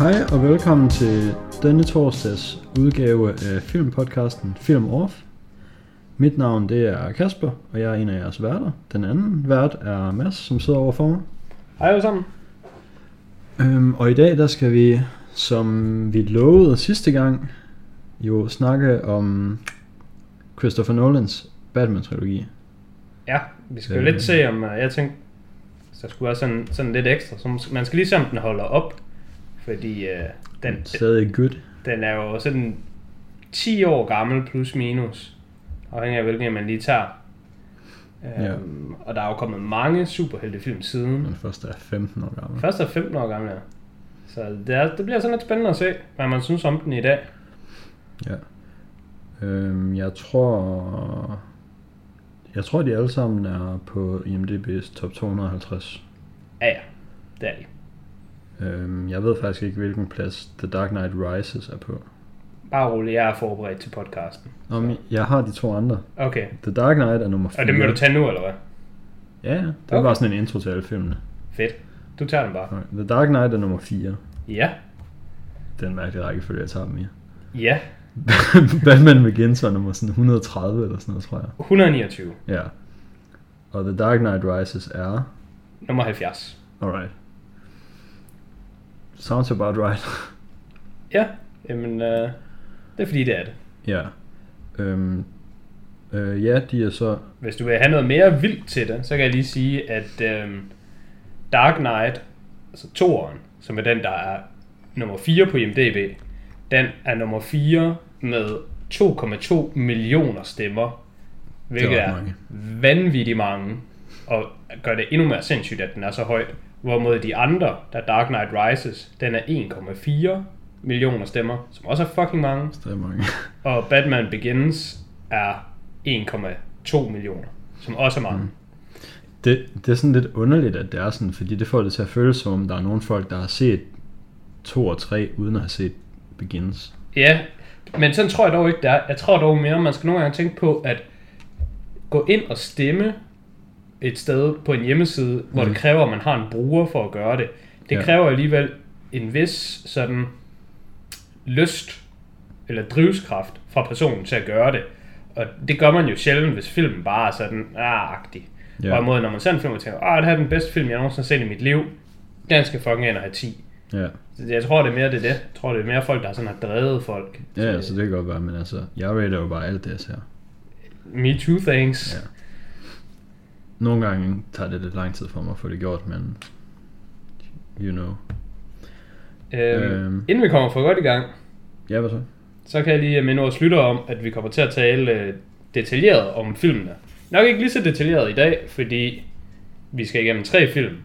Hej og velkommen til denne torsdags udgave af filmpodcasten Film Off. Mit navn det er Kasper, og jeg er en af jeres værter. Den anden vært er Mads, som sidder overfor mig. Hej alle sammen. Øhm, og i dag der skal vi, som vi lovede sidste gang, jo snakke om Christopher Nolans Batman-trilogi. Ja, vi skal jo Øh. lidt se om, uh, jeg tænkte, så skulle være sådan, sådan lidt ekstra. Så man skal lige se om den holder op, fordi uh, den, Stadig good. den er jo sådan 10 år gammel plus minus, afhængig af hvilken man lige tager. Ja. Um, Og der er jo kommet mange superheltefilm siden. Den første er 15 år gammel. Først er 15 år gammel, ja. Så det, er, det bliver sådan lidt spændende at se, hvad man synes om den i dag. Ja. Øhm, jeg tror... Jeg tror, de alle sammen er på IMDb's top 250. Ja, ja, det er de. Øhm, jeg ved faktisk ikke, hvilken plads The Dark Knight Rises er på. Bare rolig, jeg er forberedt til podcasten. Om, jeg har de to andre. Okay, The Dark Knight er nummer 4. og det må du tage nu, eller hvad? Ja, det er Okay. bare sådan en intro til alle filmene. Fedt. Du tager den bare. Okay. The Dark Knight er nummer 4. Ja. Det er en mærkelig rækkefølge, jeg tager dem i. Ja. Batman Begins var nummer sådan 130 eller sådan noget, tror jeg. 129. Ja. Og The Dark Knight Rises er... Nummer 70. Alright. Sounds about right. Ja. Jamen, øh, det er fordi, det er det. ja. Øhm, øh, ja, de er så... Hvis du vil have noget mere vildt til det, så kan jeg lige sige, at øh, Dark Knight, altså toeren, som er den, der er nummer 4 på IMDb, den er nummer 4 med 2,2 millioner stemmer, hvilket Det er er, vanvittigt mange, og gør det endnu mere sindssygt, at den er så højt. Hvorimod de andre, der Dark Knight Rises, den er 1,4 millioner stemmer, som også er fucking mange. Er mange. Og Batman Begins er 1,2 millioner, som også er mange. Mm. Det, det er sådan lidt underligt, at det er sådan, fordi det får det til at føles som om, der er nogle folk, der har set 2 og 3, uden at have set Begins. Ja, men sådan tror jeg dog ikke, det er. Jeg tror dog mere, man skal nogle gange tænke på, at gå ind og stemme et sted på en hjemmeside, hvor det kræver, at man har en bruger for at gøre det. Det Ja. kræver alligevel en vis sådan lyst eller drivskraft fra personen til at gøre det. Og det gør man jo sjældent, hvis filmen bare er sådan, ah, agtig. Ja. Hvorimod, når man ser en film og tænker, ah, det her er den bedste film, jeg nogensinde har set i mit liv, den skal fucking ind og have 10. Ja, Så jeg tror, det er mere det, det. Jeg tror, det er mere folk, der sådan har drevet folk. ja til- altså det kan godt være, men altså, jeg rater jo bare alt det, ser. Me too, thanks. Ja. Nogle gange tager det lidt lang tid for mig at få det gjort, men you know. Øhm, Øhm. Inden vi kommer for godt i gang, Ja, hvad så? så kan jeg lige minde vores lyttere om, at vi kommer til at tale øh, detaljeret om filmene. Nok ikke lige så detaljeret i dag, fordi vi skal igennem tre film,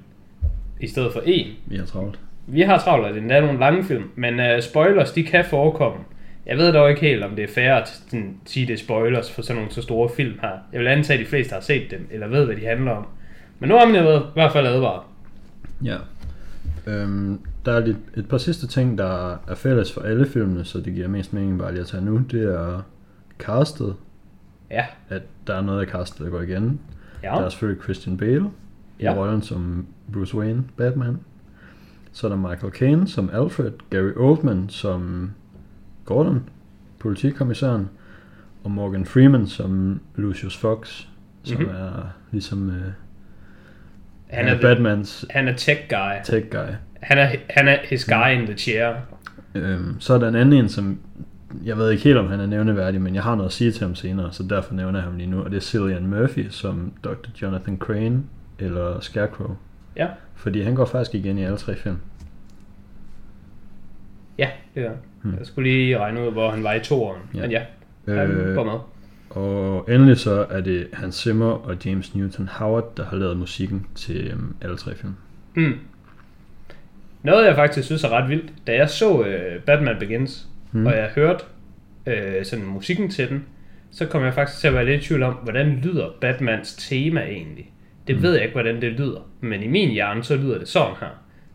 i stedet for én. Vi har travlt. Vi har travlt, at det er nogle lange film, men uh, spoilers, de kan forekomme. Jeg ved dog ikke helt, om det er fair at sådan, sige, det er spoilers for sådan nogle så store film her. Jeg vil antage, at de fleste har set dem, eller ved, hvad de handler om. Men nu har man jo i hvert fald advaret. Ja. Øhm, der er lidt, et par sidste ting, der er fælles for alle filmene, så det giver mest mening bare lige at tage nu. Det er castet, Ja. at der er noget af castet, der går igen. Ja. Der er selvfølgelig Christian Bale i Ja. rollen som Bruce Wayne, Batman. Så er der Michael Caine som Alfred, Gary Oldman som Gordon, politikommissæren, og Morgan Freeman som Lucius Fox, som Mhm. mm-hmm. er ligesom øh, Han han er, Batmans han er tech guy. tech guy. Han er, han er his guy in the chair. Øhm, så er der en anden en, som jeg ved ikke helt, om han er nævneværdig, men jeg har noget at sige til ham senere, så derfor nævner jeg ham lige nu, og det er Cillian Murphy som Dr. Jonathan Crane eller Scarecrow. Ja. Fordi han går faktisk igen i alle tre film. Ja, det er han. Hmm. Jeg skulle lige regne ud, hvor han var i toeren. Ja. Men ja, han Øh, går med. og endelig så er det Hans Zimmer og James Newton Howard, der har lavet musikken til øhm, alle tre film. Mm. Noget, jeg faktisk synes er ret vildt, da jeg så øh, Batman Begins, mm. og jeg hørte øh, sådan musikken til den, så kom jeg faktisk til at være lidt i tvivl om, hvordan lyder Batmans tema egentlig. Det Mm. ved jeg ikke, hvordan det lyder, men i min hjerne, så lyder det sådan her.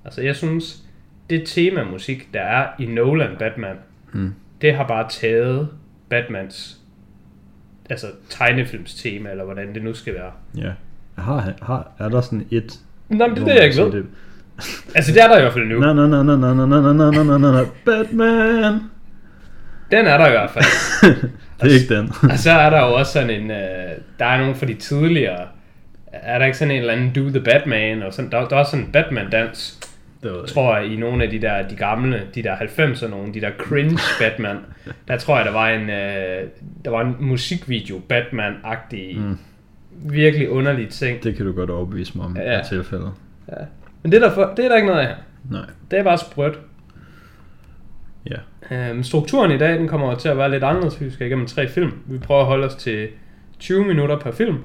Altså, jeg synes, det temamusik, der er i Nolan Batman, Mm. det har bare taget Batmans altså tegnefilms tema, eller hvordan det nu skal være. Ja. Har, har, er der sådan et... Nå, men det er det, jeg ikke ved. Det, Altså, det er der i hvert fald nu. Na na na na na na na na na na Batman. Den er der i hvert fald. det er ikke den. Og så er der jo også sådan en, øh, der er nogle fra de tidligere, er der ikke sådan en eller anden Do the Batman, og sådan, der, der er også sådan en Batman-dans, Det jeg ikke. tror jeg, i nogle af de der, de gamle, de der 90'er nogle, de der cringe Batman, der tror jeg, der var en, øh, der var en musikvideo Batman-agtig, mm. virkelig underlig ting. Det kan du godt overbevise mig om ja. i tilfældet. Ja. Men det er, der for, det er der ikke noget af her. Nej. Det er bare sprødt. Ja. Øhm, strukturen i dag, den kommer til at være lidt anderledes. Vi skal igennem tre film. Vi prøver at holde os til 20 minutter per film.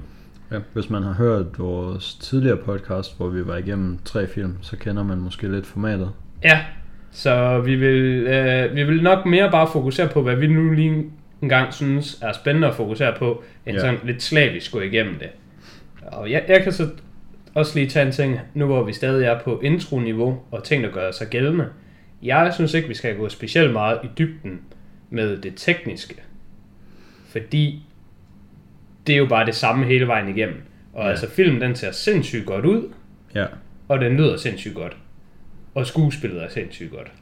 Ja. Hvis man har hørt vores tidligere podcast, hvor vi var igennem tre film, så kender man måske lidt formatet. Ja, så vi vil, øh, vi vil nok mere bare fokusere på, hvad vi nu lige en gang synes er spændende at fokusere på, end Ja. sådan lidt slavisk gå igennem det. Og jeg, jeg kan så også lige tage en ting, nu hvor vi stadig er på intro-niveau, og ting, der gør sig gældende. Jeg synes ikke, vi skal gå specielt meget i dybden med det tekniske. Fordi det er jo bare det samme hele vejen igennem. Og Ja. altså filmen, den ser sindssygt godt ud, Ja. og den lyder sindssygt godt. Og skuespillet er sindssygt godt.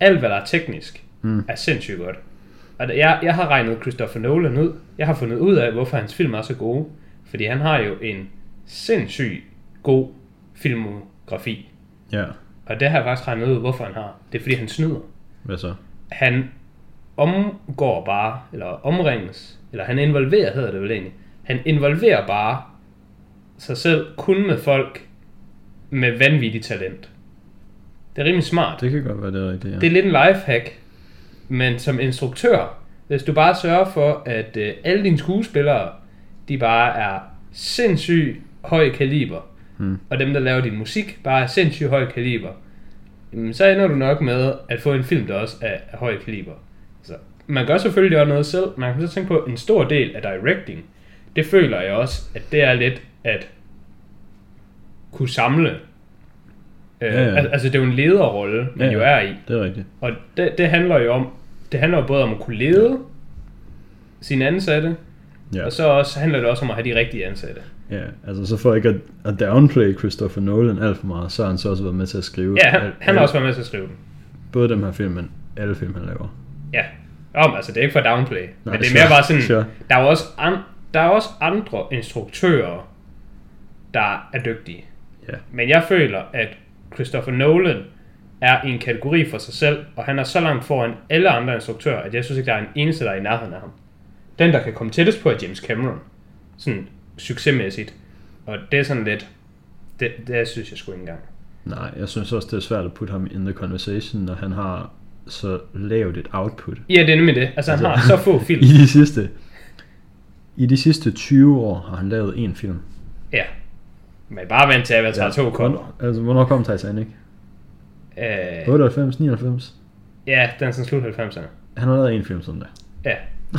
Alt, hvad der er teknisk, Mm. er sindssygt godt. Og jeg, jeg har regnet Christopher Nolan ud. Jeg har fundet ud af, hvorfor hans film er så gode. Fordi han har jo en sindssygt god filmografi. Ja. Og det har jeg faktisk regnet ud, hvorfor han har. Det er, fordi han snyder. Hvad så? Han omgår bare, eller omringes, eller han involverer, hedder det vel egentlig. Han involverer bare sig selv kun med folk med vanvittig talent. Det er rimelig smart. Det kan godt være, det er rigtigt, ja. Det er lidt en lifehack, men som instruktør, hvis du bare sørger for, at øh, alle dine skuespillere, de bare er sindssygt høj kaliber, Hmm. og dem, der laver din musik, bare er sindssygt høj kaliber, så ender du nok med at få en film, der også er høj kaliber. Man gør selvfølgelig også noget selv, man kan så tænke på, at en stor del af directing, det føler jeg også, at det er lidt at kunne samle. Øh, Ja, ja. al- Altså det er jo en lederrolle, man Ja, jo ja. er i. Det er rigtigt. Og det, det handler jo om, det handler jo både om at kunne lede sine ansatte, Ja. og så også handler det også om at have de rigtige ansatte. ja. Altså, så for ikke at, at downplay Christopher Nolan alt for meget, så har han så også været med til at skrive. Ja, han, al- han har også været med til at skrive den. Både dem her film, men alle film, han laver. Ja. Om, altså det er ikke for downplay, Nej, men det er sure, mere bare sådan, sure. der er også, an, der er også andre instruktører, der er dygtige. Ja. Men jeg føler, at Christopher Nolan er i en kategori for sig selv, og han er så langt foran alle andre instruktører, at jeg synes ikke, der er en eneste, der er i nærheden af ham. Den, der kan komme tættest på, er James Cameron. Sådan succesmæssigt. Og det er sådan lidt, det, det synes jeg sgu ikke engang. Nej, jeg synes også, det er svært at putte ham in the conversation, når han har så lavt et output. Ja, det er nemlig det. Altså, han har Altså- så få film. I de sidste, i de sidste 20 år har han lavet en film. Ja. Men bare vent til Avatar 2 kommer. Hvornår- Altså, hvornår kom Titanic? Øh, 98, 99? ja, den er sådan slut 90'erne. Han har lavet en film sådan der. Ja,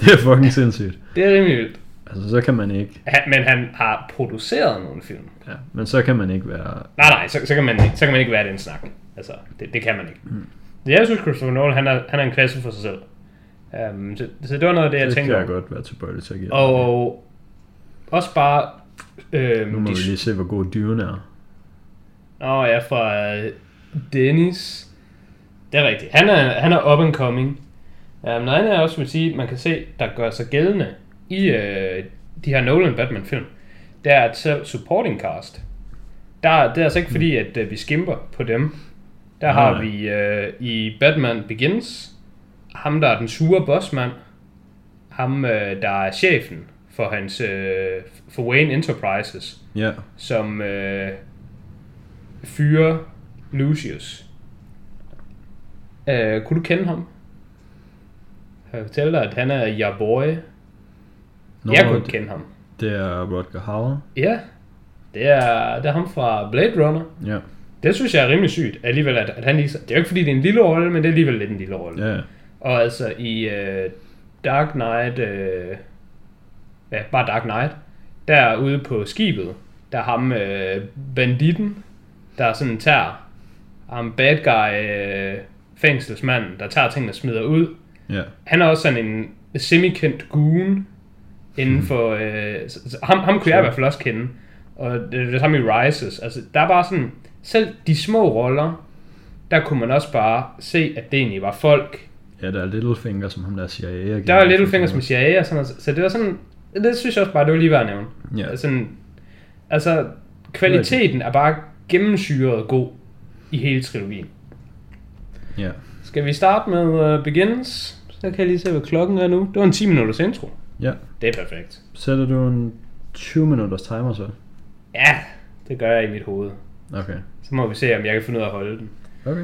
Det er fucking sindssygt. det er rimelig vildt. Altså, så kan man ikke... Han, men han har produceret nogle film. Ja, men så kan man ikke være... Nej, nej, så, så, kan, man, ikke- så kan man ikke være den snak. Altså, det, det kan man ikke. Mm. Jeg synes, Christopher Nolan, han er, han er en klasse for sig selv. Um, så, så det var noget af det, jeg det tænkte kan jeg godt være tilbøjelig til at give. Og også bare... nu Øhm, må de, vi lige se, hvor god Dune er. Nå, ja, fra øh, Dennis. Det er rigtigt. Han er, han er up and coming. Um, noget andet jeg også vil sige, man kan se, der gør sig gældende i øh, de her Nolan Batman-film, det er at selv supporting cast. Der, det er altså ikke fordi, at øh, vi skimper på dem. Der har Nej. vi øh, i Batman Begins, ham der er den sure bossmand, ham øh, der er chefen for hans øh, for Wayne Enterprises, Ja, som øh, fyrer Lucius. Øh, kunne du kende ham? Jeg kan fortælle dig, at han er your boy. Nå, jeg kunne det, kende ham. det er Rodger Hauer. Ja, det er, det er ham fra Blade Runner. Ja, Det synes jeg er rimelig sygt, alligevel, at, at han lige... Det er jo ikke fordi, det er en lille rolle, men det er alligevel lidt en lille rolle. ja. Og altså i øh, Dark Knight, øh, ja, bare Dark Knight, der ude på skibet, der er ham øh, banditten, der sådan tager ham bad guy, øh, fængselsmanden, der tager tingene og smider ud. ja. Han er også sådan en semi-kendt goon inden for... Øh, ham, ham kunne jeg i hvert fald også kende. Og det er det samme i Rises. Altså, der er bare sådan... selv de små roller, der kunne man også bare se, at det egentlig var folk. Ja, der er Littlefinger, som ham der siger ja. Der var Littlefinger som CIA og sådan noget, så det var sådan, det synes jeg også bare, det var lige værd at nævne. Ja. Altså, altså kvaliteten er bare gennemsyret god i hele trilogien. Ja. Skal vi starte med uh, Begins? Så kan jeg lige se, hvad klokken er nu. Det var en 10 minutters intro. Ja. Det er perfekt. Sætter du en 20 minutters timer så? Ja, det gør jeg i mit hoved. Okay. Så må vi se, om jeg kan finde ud af at holde den. Okay.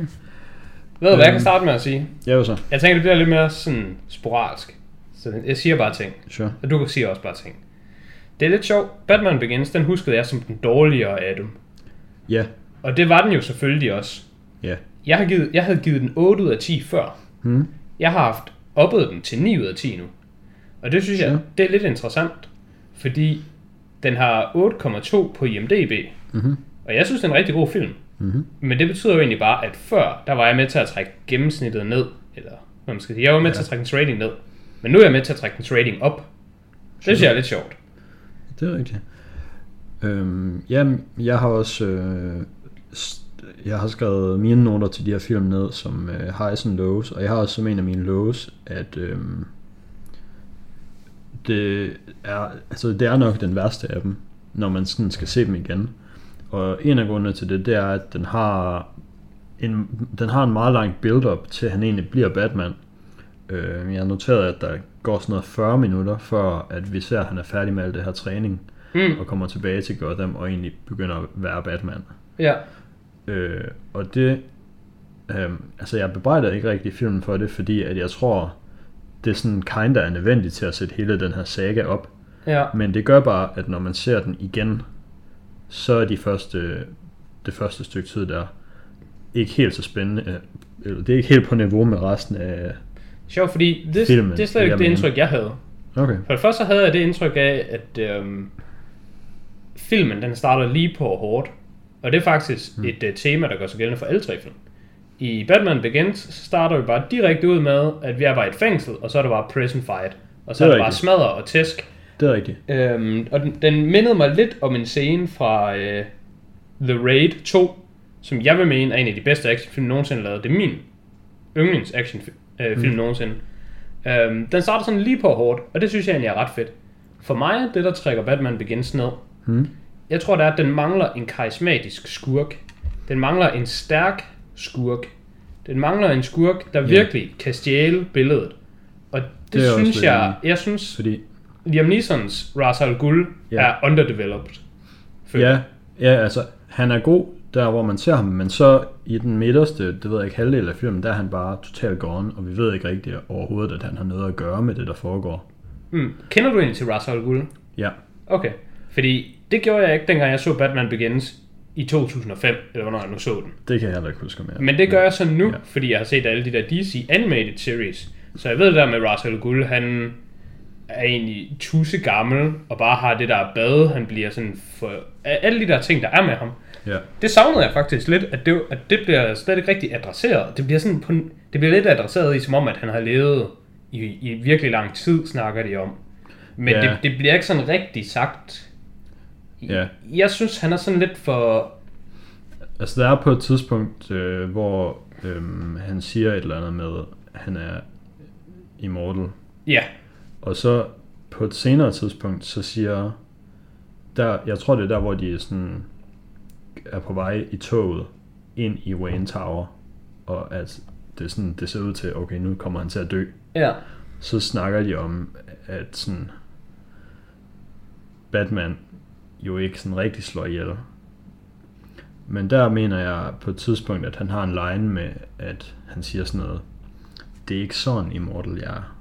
Ved du, hvad jeg kan Øhm. starte med at sige? Ja, så? Jeg tænker, det bliver lidt mere sådan sporadisk. Så jeg siger bare ting. Sure. Og du kan sige også bare ting. Det er lidt sjovt. Batman Begins, den huskede jeg som den dårligere af dem. Ja. Og det var den jo selvfølgelig også. Ja. Jeg, har givet, jeg havde givet den 8 ud af 10 før. Hmm. Jeg har haft oppet den til 9 ud af 10 nu. Og det synes jeg, Sure. det er lidt interessant. Fordi den har 8,2 på IMDb. Mhm. Og jeg synes, det er en rigtig god film. Mhm. Men det betyder jo egentlig bare, at før, der var jeg med til at trække gennemsnittet ned. Eller hvad man skal sige. Jeg var med Ja. til at trække dens rating ned. Men nu er jeg med til at trække dens rating op. Det synes jeg er lidt sjovt. Det er rigtigt. Øhm, jamen, jeg har også øh, jeg har skrevet mine noter til de her film ned som øh, highs and lows, og jeg har også som en af mine lows, at øh, det er, altså det er nok den værste af dem, når man sådan skal se dem igen. Og en af grundene til det, det er, at den har en, den har en meget lang build-up til, at han egentlig bliver Batman. Øh, jeg har noteret, at der går sådan noget 40 minutter, før at vi ser, at han er færdig med al det her træning Mm. og kommer tilbage til Gotham og egentlig begynder at være Batman. Ja. Øh, og det, øh, altså jeg bebrejder ikke rigtig filmen for det, fordi at jeg tror, det er sådan kinda er nødvendigt til at sætte hele den her saga op. Ja. Men det gør bare, at når man ser den igen, så er de første, det første stykke tid der ikke helt så spændende. øh, Eller det er ikke helt på niveau med resten af... Sjovt, fordi det, Filmen, det er slet ikke det indtryk, jeg havde. Okay. For det første så havde jeg det indtryk af, at øhm, filmen den starter lige på hårdt. Og det er faktisk mm. et uh, tema, der gør sig gældende for alle tre film. I Batman Begins så starter vi bare direkte ud med, at vi er bare i et fængsel, og så er der bare prison fight. Og så Det er er der bare smadre og tæsk. Det er rigtigt. Øhm, og den, den mindede mig lidt om en scene fra øh, The Raid 2, som jeg vil mene er en af de bedste actionfilm nogensinde lavet. Det er min yndlings actionfilm øh, mm. nogensinde. Øhm, den starter sådan lige på hårdt, og det synes jeg egentlig er ret fedt. For mig, det der trækker Batman Begins ned, Hmm. jeg tror det er, at den mangler en karismatisk skurk. Den mangler en stærk skurk. Den mangler en skurk, der Ja. virkelig kan stjæle billedet. Og det, Det er synes jeg, jeg synes, Fordi Liam Neesons Ra's al Ghul Ja. er underdeveloped. føler. Ja, ja, altså, han er god der, hvor man ser ham, men så i den midterste, det ved jeg ikke, halvdel af filmen, der er han bare totalt gone, og vi ved ikke rigtigt overhovedet, at han har noget at gøre med det, der foregår. Mm. Kender du egentlig til Ra's al Ghul? Ja, Okay. Fordi det gjorde jeg ikke, dengang jeg så Batman Begins i 2005, eller hvornår jeg nu så den. det kan jeg heller ikke huske mere. Men det gør jeg så nu, ja. fordi jeg har set alle de der DC animated series. Så jeg ved det der med Ra's al Ghul, han er egentlig tusse gammel, og bare har det der bad, han bliver sådan for... Alle de der ting, der er med ham. Ja, Det savnede jeg faktisk lidt, at det, at det bliver slet ikke rigtig adresseret. Det bliver, sådan på, det bliver lidt adresseret i, som om, at han har levet i, i virkelig lang tid, snakker de om. Men Ja. det, det bliver ikke sådan rigtig sagt. Ja. Jeg synes, han er sådan lidt for... altså der er på et tidspunkt, øh, hvor øh, han siger et eller andet med, at han er immortal, Ja, og så på et senere tidspunkt, så siger, der, jeg tror det er der, hvor de er sådan, er på vej i toget ind i Wayne Tower, og at det, sådan, det ser ud til, okay, nu kommer han til at dø. ja. Så snakker de om, at sådan, Batman jo ikke sådan rigtig slår ihjel. Men der mener jeg på et tidspunkt, at han har en line med, at han siger sådan noget, det er ikke sådan Immortal jeg er.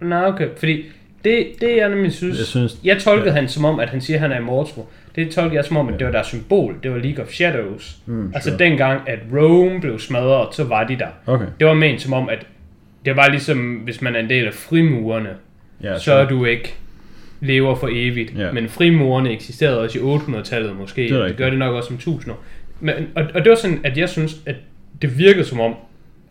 Nå, okay. Fordi det, det jeg nemlig synes... Jeg synes- jeg tolkede ja. han som om, at han siger, at han er immortal. Det tolkede jeg som om, at Ja. det var deres symbol. Det var League of Shadows. Mm, altså sure. dengang, at Rome blev smadret, så var de der. Okay. Det var ment som om, at det var ligesom, hvis man er en del af frimurerne, Ja, så er du ikke lever for evigt. Ja. Men frimurerne eksisterede også i 800-tallet måske. Det Det, gør det nok også om 1000 år. Men, og, og det var sådan, at jeg synes, at det virkede som om,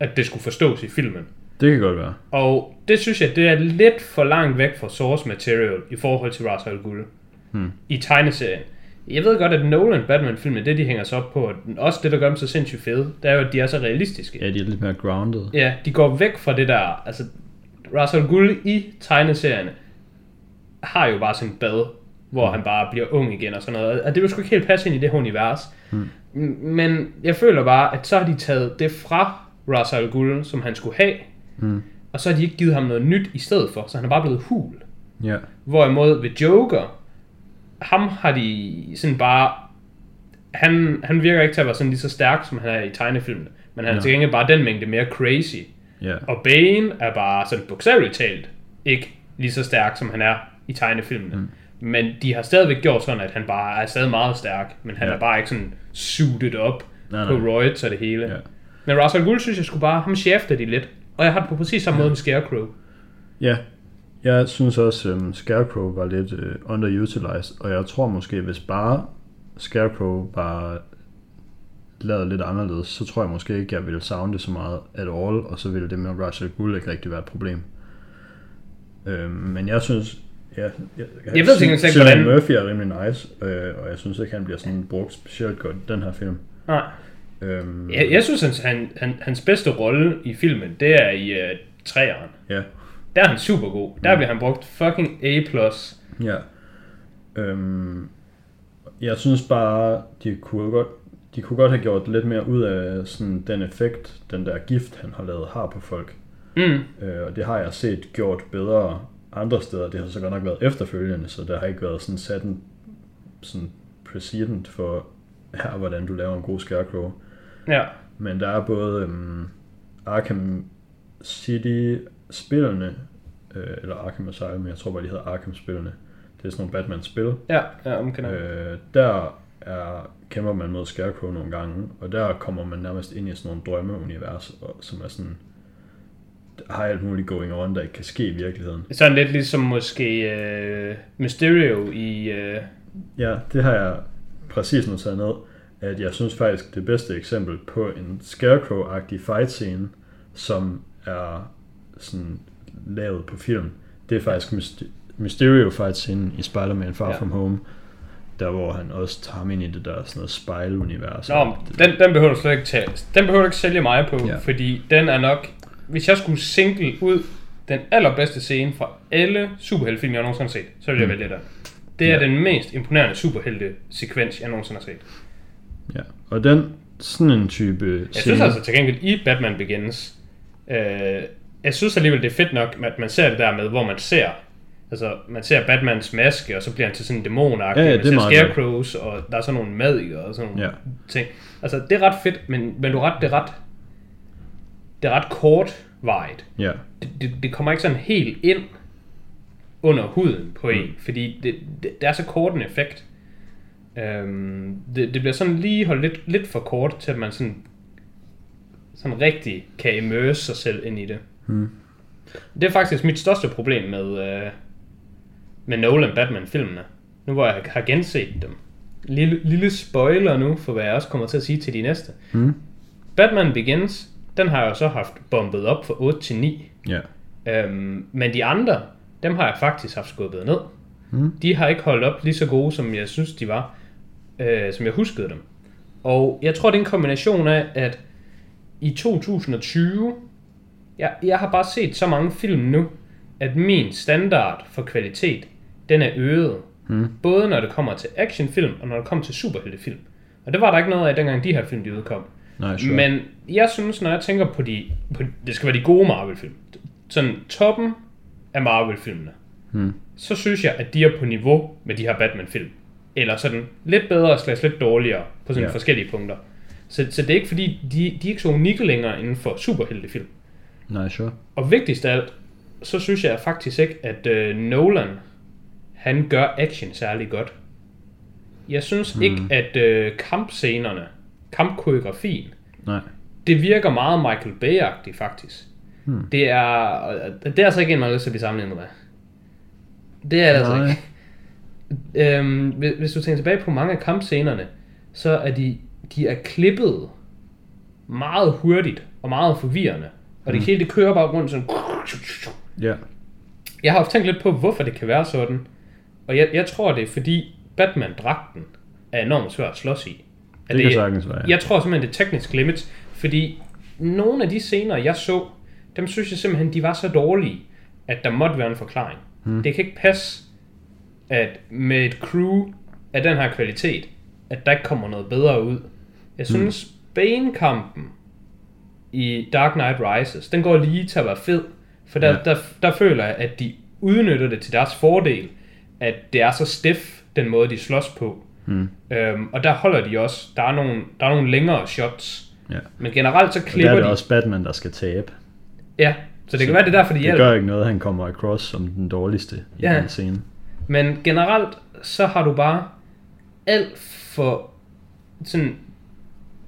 at det skulle forstås i filmen. Det kan godt være. Og det synes jeg, det er lidt for langt væk fra source material i forhold til Ra's al Ghul Hmm. i tegneserien. Jeg ved godt, at Nolan Batman-filmen, det de hænger sig op på, og også det, der gør dem så sindssygt fede, det er jo, at de er så realistiske. Ja, de er lidt mere grounded. Ja, de går væk fra det der, altså Russell Gould i tegneserierne har jo bare sådan et bad, hvor mm. han bare bliver ung igen og sådan noget, og det vil sgu ikke helt passe ind i det her univers. Mm. Men jeg føler bare, at så har de taget det fra Russell Gould, som han skulle have, Mm. og så har de ikke givet ham noget nyt i stedet for, så han er bare blevet hul. Ja. Hvorimod ved Joker, ham har de sådan bare... Han, han virker ikke til at være sådan lige så stærk, som han er i tegnefilmene. Men han er Ja. til gengæld bare den mængde mere crazy. Ja. Og Bane er bare sådan bogstaveligt talt ikke lige så stærk, som han er i tegnefilmene. Mm. Men de har stadigvæk gjort sådan, at han bare er stadig meget stærk, men han Ja. er bare ikke sådan suited op Nej, på nej. roids og det hele. Ja. Men Russell Gould synes jeg skulle bare, ham chefter de lidt. Og jeg har det på præcis samme måde med Scarecrow. Ja, jeg synes også, um, Scarecrow var lidt uh, underutilized, og jeg tror måske, hvis bare Scarecrow var lavet lidt anderledes, så tror jeg måske ikke, jeg ville savne det så meget at all, og så ville det med Russell Gould ikke rigtig være et problem. Um, men jeg synes, ja, jeg, jeg, Jeg ved ikke engang, hvordan- Murphy er rimelig nice, øh, og jeg synes ikke, han bliver sådan brugt specielt godt i den her film. Nej. Um, Jeg, jeg synes, hans, han, han, hans bedste rolle i filmen, det er i uh, træeren. Ja, Der er han super god. Der bliver han brugt fucking A+. Ja. Øhm, jeg synes bare, de kunne godt, de kunne godt have gjort lidt mere ud af sådan den effekt, den der gift, han har lavet, har på folk. Mm. Øh, og det har jeg set gjort bedre andre steder. Det har så godt nok været efterfølgende, så der har ikke været sådan sat en sådan precedent for her, hvordan du laver en god scarecrow. Ja. Men der er både øhm, Arkham City-spillene, øh, eller Arkham Asylum, jeg tror bare, de hedder Arkham-spillene. Det er sådan nogle Batman-spil. Ja, ja, omkender. Øh. Der er, kæmper man mod Scarecrow nogle gange, og der kommer man nærmest ind i sådan nogle drømmeunivers, og, som er sådan, har alt muligt going on, der ikke kan ske i virkeligheden. Sådan lidt ligesom måske øh, Mysterio i... Øh, Ja, det har jeg præcis noteret ned, at jeg synes faktisk, det bedste eksempel på en Scarecrow-agtig fight scene, som er sådan lavet på film, det er faktisk Myst- Mysterio fight scene i Spider-Man Far Ja. From Home, der hvor han også tager ham ind i det der sådan noget spejlunivers. Nå, den, den behøver du slet ikke tage. Den behøver du ikke sælge mig på, ja. Fordi den er nok... Hvis jeg skulle single ud den allerbedste scene fra alle superheltefilm, jeg nogensinde har set, så vil jeg Mm. vælge den. Det er Ja. den mest imponerende superhelte-sekvens, jeg nogensinde har set. Ja, og den sådan en type Jeg synes altså til gengæld i Batman Begins, øh, jeg synes alligevel det er fedt nok, at man ser det der med, hvor man ser, altså man ser Batmans maske, og så bliver han til sådan en dæmon Ja, ja, man det er ser scarecrows, og der er sådan nogle madikker og sådan nogle Ja. ting. Altså det er ret fedt, men, men du ret, det er ret, det er ret kort vejet. Ja, Det, det, det kommer ikke sådan helt ind under huden på en, Mm. fordi det, det, det er så kort en effekt. Øhm, det, det bliver sådan lige holdt lidt, lidt for kort, til at man sådan, sådan rigtig kan immerse sig selv ind i det. Hmm. Det er faktisk mit største problem med, øh, med Nolan Batman-filmene. Nu hvor jeg har genset dem. Lille, lille spoiler nu, for hvad jeg også kommer til at sige til de næste. Hmm. Batman Begins, den har jeg jo så haft bombet op fra 8 til 9. ja. Øhm, men de andre, dem har jeg faktisk haft skubbet ned. Mm. De har ikke holdt op lige så gode, som jeg synes, de var. Øh, som jeg huskede dem. Og jeg tror, det er en kombination af, at i 2020, jeg, jeg har bare set så mange film nu, at min standard for kvalitet, den er øget. Mm. Både når det kommer til actionfilm, og når det kommer til superheltefilm. Og det var der ikke noget af, dengang de her film de udkom. Nej, sure. Men jeg synes, når jeg tænker på de... På, det skal være de gode Marvel-film. Sådan toppen af Marvel-filmene. Hmm. Så synes jeg, at de er på niveau med de her Batman-film. Eller sådan lidt bedre, slags lidt dårligere på sådan Ja. forskellige punkter. Så, så det er ikke fordi, de, de er ikke så unikke længere inden for superheltefilm. Nej, sure. Og vigtigst af alt, så synes jeg faktisk ikke, at øh, Nolan, han gør action særlig godt. Jeg synes mm. ikke, at øh, kampscenerne, kampkoreografien, Nej. det virker meget Michael Bay-agtigt faktisk. Hmm. Det er, det er altså ikke en, at blive sammenlignet med. Det er det altså ikke. Øhm, hvis, hvis du tænker tilbage på mange af kampscenerne, så er de, de er klippet meget hurtigt og meget forvirrende. Og det hele det kører bare rundt sådan. Ja. Jeg har også tænkt lidt på, hvorfor det kan være sådan. Og jeg, jeg tror, det er fordi Batman-dragten, er enormt svært at slås i. At Det kan sagtens være. Jeg tror simpelthen, det er teknisk limits, fordi nogle af de scener, jeg så, dem synes jeg simpelthen, de var så dårlige, at der måtte være en forklaring. Hmm. Det kan ikke passe, at med et crew af den her kvalitet, at der ikke kommer noget bedre ud. Jeg synes, hmm. Bane-kampen i Dark Knight Rises, den går lige til at være fed, for der, Ja. der, der føler jeg, at de udnytter det til deres fordel, at det er så stiff, den måde, de slås på. Hmm. Øhm, og der holder de også, der er nogle, der er nogle længere shots, Ja. men generelt så Og der klipper er det de. også Batman, der skal tabe. Ja, så det kan være, det er derfor, de Det hjælper. gør ikke noget, han kommer across som den dårligste i Ja. den scene. Men generelt, så har du bare alt for sådan,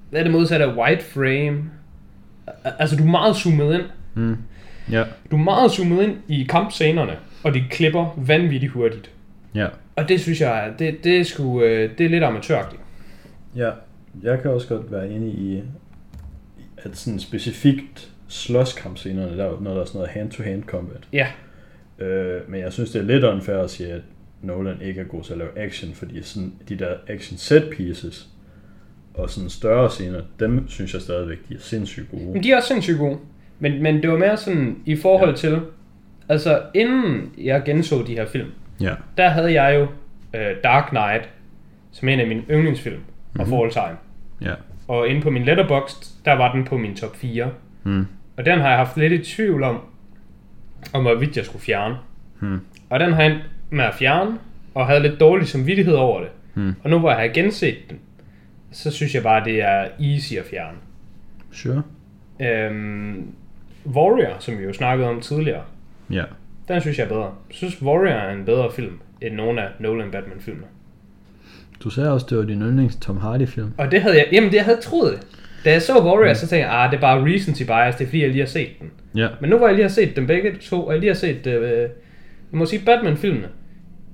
hvad er det modsatte af white frame? Al- Altså, du er meget zoomet ind. Mm. Ja, Du er meget zoomet ind i kampscenerne, og de klipper vanvittigt hurtigt. ja. Og det synes jeg, er- det, det er sgu, øh, det er lidt amatøragtigt. Ja, jeg kan også godt være enig i, at sådan specifikt slåskampscenerne, der er noget, der er sådan noget hand-to-hand combat. Ja, Øh, men jeg synes, det er lidt unfair at sige, at Nolan ikke er god til at lave action, fordi sådan de der action set pieces og sådan større scener, dem synes jeg stadigvæk, de er sindssygt gode. men de er også sindssygt gode. Men, men det var mere sådan i forhold Ja. til, altså inden jeg genså de her film, Ja, der havde jeg jo øh, Dark Knight som en af mine yndlingsfilm of Mhm. all time. ja. Og inde på min letterboxd, der var den på min top 4. Mm. Og den har jeg haft lidt i tvivl om, om hvorvidt jeg skulle fjerne. Hmm. Og den har med at fjerne, og havde lidt dårlig samvittighed over det. Hmm. Og nu hvor jeg har genset den, så synes jeg bare, det er easy at fjerne. Sure. Øhm, Warrior, som vi jo snakkede om tidligere, Ja. den synes jeg er bedre. Jeg synes, Warrior er en bedre film, end nogle af Nolan Batman-filmene. Du sagde også, det var din yndlings Tom Hardy-film. Og det havde jeg, jamen det jeg havde troet det. Da jeg så Warrior, så tænkte jeg, ah, det er bare recency bias, det er fordi, jeg lige har set den. Ja. Men nu hvor jeg lige har set dem begge to, og jeg lige har set, øh, jeg må sige, Batman-filmene,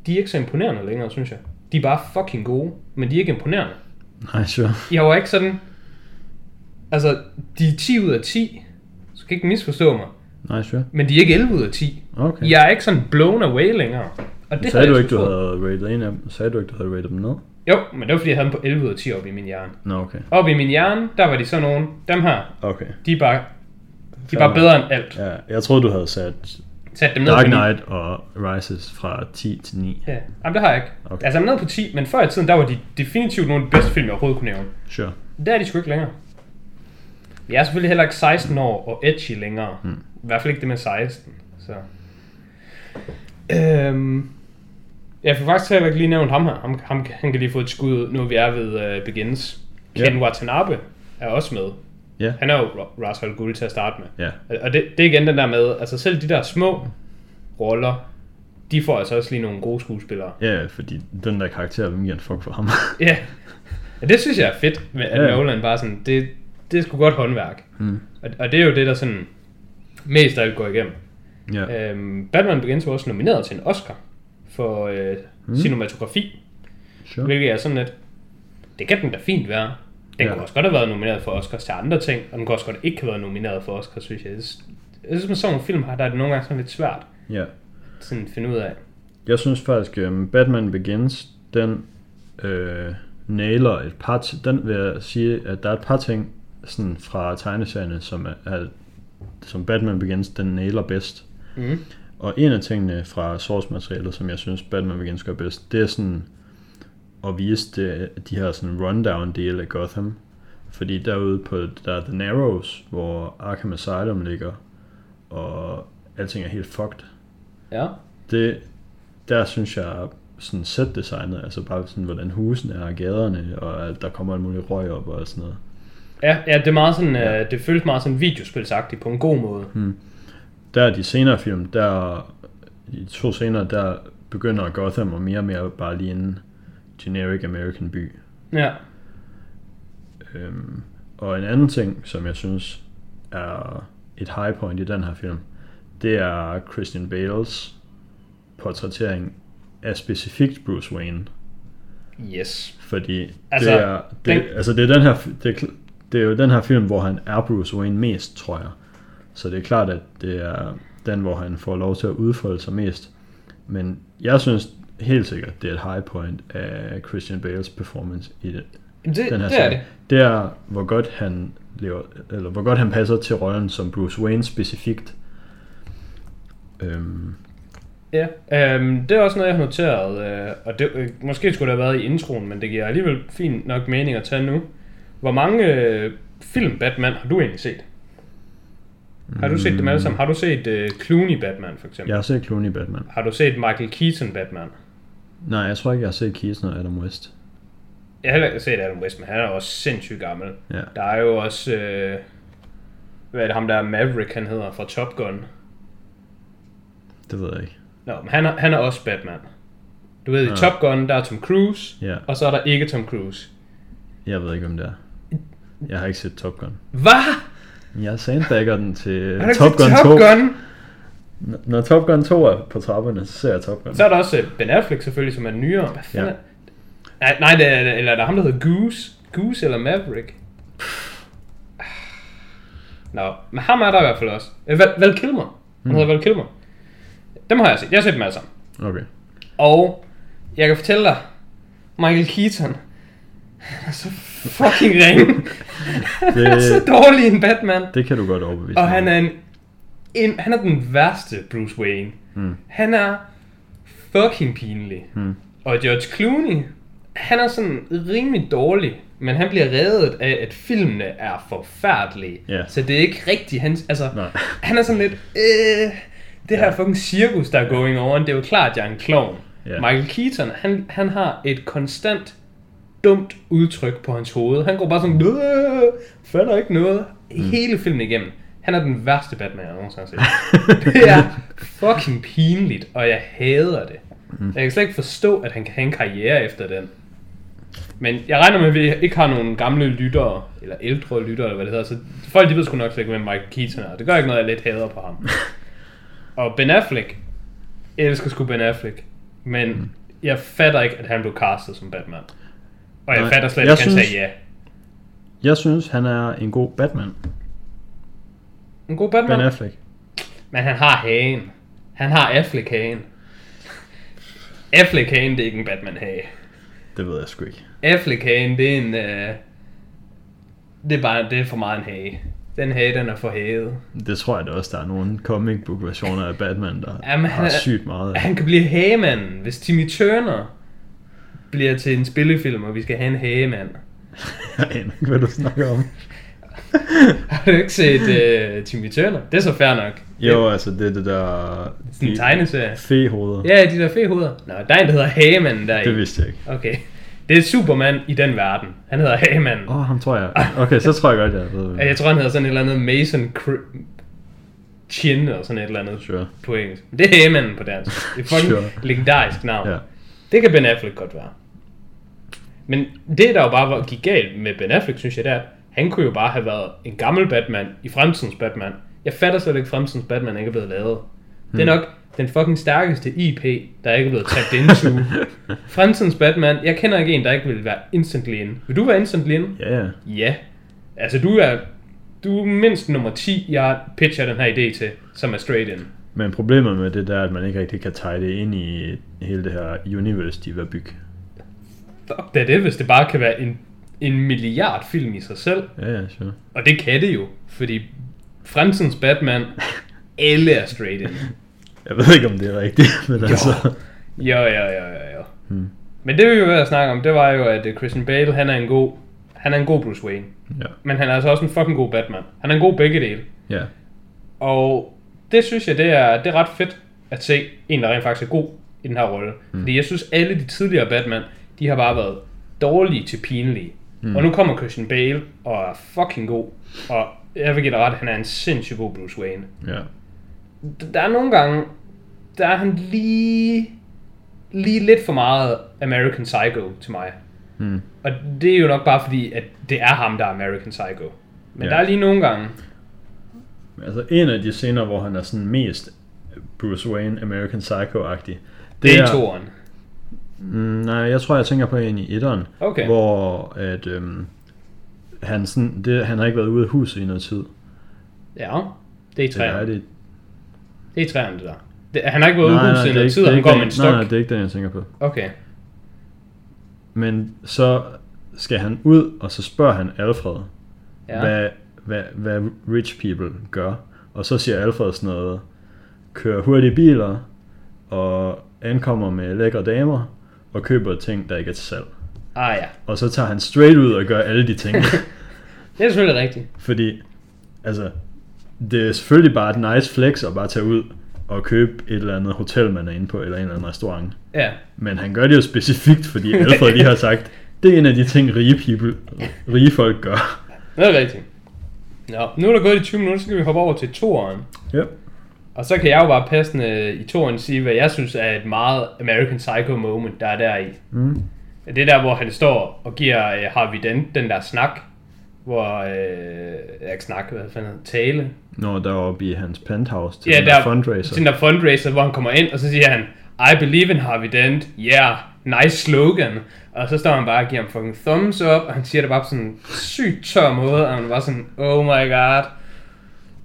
de er ikke så imponerende længere, synes jeg. De er bare fucking gode, men de er ikke imponerende. Nej, sure. Jeg var ikke sådan, altså, de er 10 ud af 10, så skal ikke misforstå mig, Nej, sure. men de er ikke 11 ud af 10. Okay. Jeg er ikke sådan blown away længere. Og det Sagde du ikke, du havde rated en af dem? Sagde du ikke, du havde rated dem ned? Jo, men det var fordi, jeg havde dem på 11 ud af 10 oppe i min hjerne. Nå, okay. Oppe i min hjerne, der var de sådan nogle, dem her, Okay. de er bare, de er bare bedre end alt. Ja, jeg troede, du havde sat Sat dem ned Dark på 9. Knight og Rises fra 10 til 9. Ja, Jamen, det har jeg ikke. Okay. Altså, jeg er nede på 10, men før i tiden, der var de definitivt nogle af de bedste film, jeg overhovedet kunne nævne. Sure. Det er de sgu ikke længere. Jeg er selvfølgelig heller ikke 16 år og edgy længere. Hmm. I hvert fald ikke det med 16. Så. Øhm, jeg får faktisk heller ikke lige nævnt ham her. Ham, ham, han kan lige få et skud ud, nu vi er ved uh, Begins. Ken Watanabe er også med. Ja. Han er jo al Ghul til at starte med. Ja. Og- det, det er igen den der med, altså selv de der små roller, de får altså også lige nogle gode skuespillere. Ja, fordi den der karakter, hvem giver en fuck for ham? Ja. ja, det synes jeg er fedt, med, at Ja. Nolan bare sådan, det, det er sgu godt håndværk. mm. Og, og det er jo det, der sådan mest af alt går igennem. Ja. Øhm, Batman Begins var også nomineret til en Oscar for øh, mm. cinematografi, Sure. hvilket er sådan lidt, det kan den da fint være. Den Ja. kunne også godt have været nomineret for Oscars til andre ting, og den kunne også godt ikke have været nomineret for Oscars, synes jeg. Jeg synes, med sådan nogle film her, der er det nogle gange sådan lidt svært Ja. sådan at finde ud af. Jeg synes faktisk, um, Batman Begins, den øh, nailer et par t- den vil jeg sige, at der er et par ting sådan fra tegneserierne, som er, er som Batman Begins, den nailer bedst. Mm. Og en af tingene fra source materialet, som jeg synes Batman Begins gør bedst, det er sådan at vise det, de her sådan rundown dele af Gotham. Fordi derude på der er The Narrows, hvor Arkham Asylum ligger, og alting er helt fucked. Ja. Det, der synes jeg sådan set designet, altså bare sådan hvordan husene er, og gaderne, og at der kommer alt muligt røg op og sådan noget. Ja, ja, det er meget sådan, Ja. øh, det føles meget sådan videospilsagtigt på en god måde. Der er de senere film, der de to senere, der begynder Gotham og mere og mere bare lige en generic American by. Ja. Øhm, og en anden ting, som jeg synes er et high point i den her film, det er Christian Bales portrættering af specifikt Bruce Wayne. Yes. Fordi altså, det er, det, den- altså det er den her, det er, det er jo den her film, hvor han er Bruce Wayne mest, tror jeg. Så det er klart, at det er den, hvor han får lov til at udfolde sig mest. Men jeg synes, helt sikkert, det er et high point af Christian Bales performance i det, det, den her det er det. Det er, hvor godt han lever, eller hvor godt han passer til rollen som Bruce Wayne specifikt. Øhm, Ja, øhm, det er også noget, jeg har noteret, øh, og det, øh, måske skulle det have været i introen, men det giver alligevel fint nok mening at tage nu. Hvor mange øh, film Batman har du egentlig set? Har du set dem alle sammen? Har du set øh, Clooney Batman for eksempel? jeg har set Clooney Batman. Har du set Michael Keaton Batman? Nej, jeg tror ikke, jeg har set Keaton og Adam West. Jeg har heller ikke set Adam West, men han er også sindssygt gammel. Ja. Der er jo også, øh, hvad er det ham der Maverick, han hedder fra Top Gun. Det ved jeg ikke. Nå, men han er, han er også Batman. Du ved, i Ja. Top Gun, der er Tom Cruise, Ja, og så er der ikke Tom Cruise. jeg ved ikke, om det er. Jeg har ikke set Top Gun. Hvad? Jeg sandbagger den til Top Gun Top 2. Gun? Når Top Gun 2 er på trapperne, så ser jeg Top Gun. Så er der også øh, Ben Affleck selvfølgelig, som er nyere. Hvad fanden Ja. er... Nej, nej, det er, eller der er ham, der hedder Goose. Goose eller Maverick. Nå, men ham er der i hvert fald også. Øh, Val, Val Kilmer. Han hedder Val Kilmer. Dem har jeg set. Jeg har set dem alle sammen. Okay. Og jeg kan fortælle dig, Michael Keaton, han er så fucking ringe. Han er så Det, dårlig en Batman. det kan du godt overbevise Og mig han er en, en han er den værste Bruce Wayne. Mm. Han er fucking pinlig. Mm. Og George Clooney, han er sådan rimelig dårlig, men han bliver reddet af, at filmene er forfærdelige. Ja. Så det er ikke rigtigt hans... Altså, Nej. han er sådan lidt... Øh, det her fucking cirkus, der er going on, det er jo klart, at jeg er en klovn. Ja. Michael Keaton, han, han har et konstant dumt udtryk på hans hoved. Han går bare sådan, fatter ikke noget. Mm. Hele filmen igennem. Han er den værste Batman, jeg nogensinde har set. det er fucking pinligt, og jeg hader det. Mm. Jeg kan slet ikke forstå, at han kan have en karriere efter den. Men jeg regner med, at vi ikke har nogen gamle lyttere, eller ældre lyttere, eller hvad det hedder, så folk de ved sgu nok slet ikke, hvem Michael Keaton er. Det gør ikke noget, at jeg lidt hader på ham. og Ben Affleck, jeg elsker sgu Ben Affleck, men Mm. jeg fatter ikke, at han blev castet som Batman. Og jeg Nej, fatter slet ikke, at han synes- sagde ja. Jeg synes, han er en god Batman. En god Batman, Ben Affleck. men han har hagen. Han har Affleck-hagen. Affleck-hagen, det er ikke en Batman-hage. Det ved jeg sgu ikke. Affleck-hagen, det er en... Øh, det er bare det er for meget en hage. Den hage, den er for haget. Det tror jeg da også, der er nogle comic book versioner af Batman, der Jamen, har sygt meget af. Han kan blive hagemanden, hvis Timmy Turner bliver til en spillefilm, og vi skal have en hagemand. Jeg aner ikke, hvad du snakker om. Har du ikke set uh, Timmy Turner? Det er så fair nok. Jo, altså det er det der... Sådan en tegneserie. Fehoveder. Ja, de der fehoveder. Nå, der er en, der hedder Hagemanden der Det vidste jeg ikke. Okay. Det er Superman i den verden. Han hedder Hagemanden. Åh, oh, ham tror jeg. Okay, så tror jeg godt, jeg ved. Jeg tror, han hedder sådan et eller andet Mason Cr- Chin, eller sådan et eller andet Sure. på engelsk. Det er Hagemanden på dansk. Det er fucking Sure. legendarisk navn. Ja. Det kan Ben Affleck godt være. Men det, der jo bare gik galt med Ben Affleck, synes jeg, det er, han kunne jo bare have været en gammel Batman i fremtidens Batman. Jeg fatter slet ikke, fremtidens Batman ikke er blevet lavet. Det er Hmm. nok den fucking stærkeste IP, der ikke er blevet tabt into. fremtidens Batman, jeg kender ikke en, der ikke vil være instantly in. Vil du være instantly in? Ja, ja. Ja. Altså, du er, du er mindst nummer 10, jeg pitcher den her idé til, som er straight in. Men problemet med det der, er, at man ikke rigtig kan tage det ind i hele det her universe, de vil bygge. Fuck da det, hvis det bare kan være en, en milliard film i sig selv. Ja, ja, sure. Og det kan det jo, fordi fremtidens Batman, alle er straight in. Jeg ved ikke, om det er rigtigt, men altså... Jo, jo, jo, jo, jo. Hmm. Men det vi jo ved at snakke om, det var jo, at øh, Christian Bale, han er en god, han er en god Bruce Wayne. Ja. Men han er altså også en fucking god Batman. Han er en god begge dele. Ja. Og det synes jeg, det er, det er ret fedt at se en, der rent faktisk er god i den her rolle. Mm. Fordi jeg synes, alle de tidligere Batman, de har bare været dårlige til pinlige. Mm. Og nu kommer Christian Bale og er fucking god. Og jeg vil give dig ret, han er en sindssygt god Bruce Wayne. Ja. D- Der er nogle gange, der er han lige, lige lidt for meget American Psycho til mig. Hmm. Og det er jo nok bare fordi, at det er ham, der er American Psycho. Men Ja. der er lige nogle gange, Altså, en af de scener, hvor han er sådan mest Bruce Wayne, American Psycho-agtig. det er i toren. Mm, nej, jeg tror, jeg tænker på en i etteren, Okay. hvor at, øhm, han, sådan, det, han har ikke været ude af huset i noget tid. Ja, det er i er træerne. det, Det er i træerne, det der. Det, han har ikke været nej, nej, udhuset i noget tid, og han går med en Nej, stok. nej, det er ikke den, jeg tænker på. Okay. Men så skal han ud, og så spørger han Alfred, ja. hvad, hvad, hvad rich people gør. Og så siger Alfred sådan noget, kører hurtige biler, og ankommer med lækre damer, og køber ting, der ikke er til salg. Ah ja. Og så tager han straight ud og gør alle de ting. Det er selvfølgelig rigtigt. Fordi, altså, det er selvfølgelig bare et nice flex at bare tage ud og købe et eller andet hotel, man er inde på, eller en eller anden restaurant. Ja. Men han gør det jo specifikt, fordi Alfred lige har sagt, det er en af de ting, rige, people, rige folk gør. Det er rigtigt. Nå, nu er der gået de 20 minutter, så skal vi hoppe over til toeren. Ja. Og så kan jeg jo bare passende i toeren sige, hvad jeg synes er et meget American Psycho moment, der er der i. Mm. Det er der, hvor han står og giver uh, Harvey Dent den der snak, hvor, øh, jeg ikke snak, hvad fanden tale. Når der er oppe i hans penthouse til Ja, den der der fundraiser. Til den der fundraiser, hvor han kommer ind, og så siger han, I believe in Harvey Dent, yeah, nice slogan. Og så står han bare og giver ham fucking thumbs up, og han siger det bare på sådan en sygt tør måde, og han var sådan, oh my god.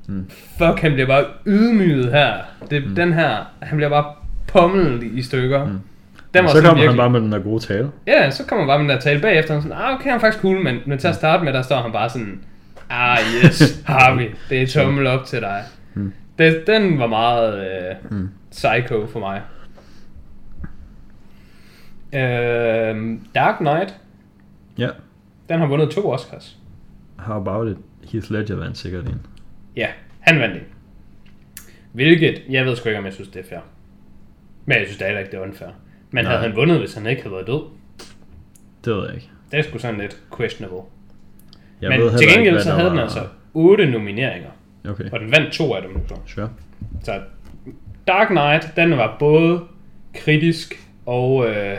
Mm. Fuck, han bliver bare ydmyget her. Det, mm. Den her, han bliver bare pommet i stykker. Mm. Den var så kommer han virkelig- bare med den der gode tale. Ja, så kommer bare med den der tale bagefter, og sådan, ah, okay, han er faktisk cool, men, men til at starte med, der står han bare sådan, ah, yes, Harvey, det er tommel op til dig. Mm. Det, den var meget øh, Mm. psycho for mig. Øh, Dark Knight, Ja. den har vundet to Oscars. How about it? Heath Ledger vandt sikkert en. Ja, han vandt det. Hvilket, jeg ved sgu ikke, om jeg synes, det er fair. Men jeg synes da heller ikke, det er unfair. Men Nej. havde han vundet, hvis han ikke havde været død? Det ved jeg ikke. Det er sgu sådan lidt questionable. Jeg Men ved til ikke, gengæld hvad så havde den var- altså otte nomineringer. Okay, Og den vandt to af dem så. sure. Så Dark Knight, den var både kritisk og øh,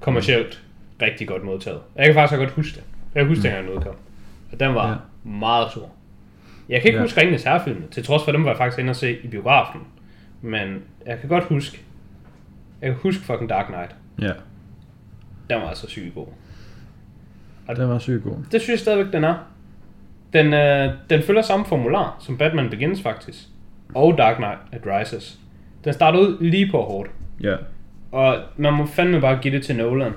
kommercielt rigtig godt modtaget. Jeg kan faktisk godt huske det. Jeg kan huske, mm. dengang den udkom. Og den var ja. meget stor. Jeg kan ikke Ja. huske Ringenes Herrefilmen, til trods for dem var jeg faktisk inde og se i biografen. Men jeg kan godt huske, jeg kan huske fucking Dark Knight. Ja, Den var altså sygt god. den var sygt god. Det synes jeg stadigvæk, den er. Den, øh, den følger samme formular som Batman Begins faktisk. Og Dark Knight at Rises. Den starter ud lige på hårdt. Ja, Og man må fandme bare give det til Nolan.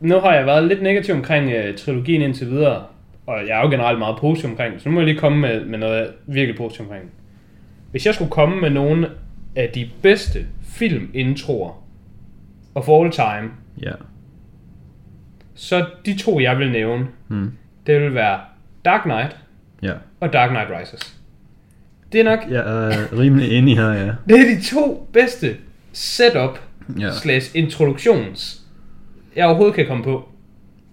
Nu har jeg været lidt negativ omkring øh, trilogien indtil videre. Og jeg er jo generelt meget positiv omkring så nu må jeg lige komme med, med noget virkelig positivt omkring. Hvis jeg skulle komme med nogle af de bedste filmintroer of all time, ja. så de to, jeg vil nævne, Mm. det vil være Dark Knight Ja, og Dark Knight Rises. Det er nok, jeg er rimelig enig her, ja. det er de to bedste setup Ja, slash introduktions, jeg overhovedet kan komme på.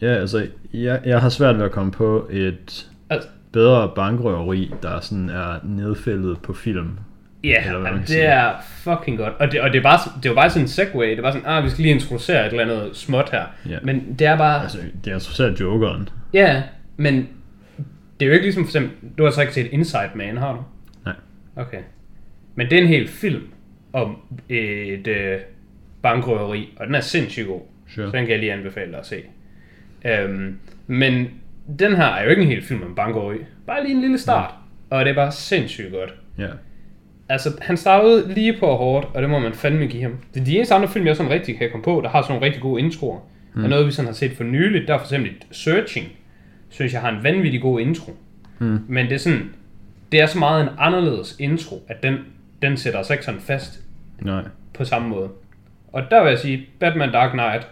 Ja altså, jeg, jeg har svært ved at komme på et Altså- bedre bankrøveri, der sådan er nedfældet på film. Ja, Eller hvad man det sige. er fucking godt. Og det, og det er bare, det jo bare sådan en segway. Det er bare sådan, ah, vi skal lige introducere et eller andet småt her. Ja. Men det er bare, Altså, det er interesseret Jokeren. ja, men det er jo ikke ligesom for eksempel, du har så ikke set Inside Man, har du? Nej. Okay. Men det er en hel film om et øh, bankrøveri, og den er sindssygt god. Sure. Så den kan jeg lige anbefale dig at se. Øhm, men den her er jo ikke en hel film om bankrøveri. Bare lige en lille start. Og det er bare sindssygt godt. Ja, Altså, han startede lige på hårdt, og det må man fandme give ham. Det er de eneste andre film, jeg sådan rigtig kan komme på, der har sådan nogle rigtig gode introer. Mm. Og noget, vi sådan har set for nyligt, der er for eksempel Searching, synes jeg har en vanvittig god intro. Mm. Men det er sådan, det er så meget en anderledes intro, at den, den sætter sig ikke sådan fast nej. på samme måde. Og der vil jeg sige, Batman Dark Knight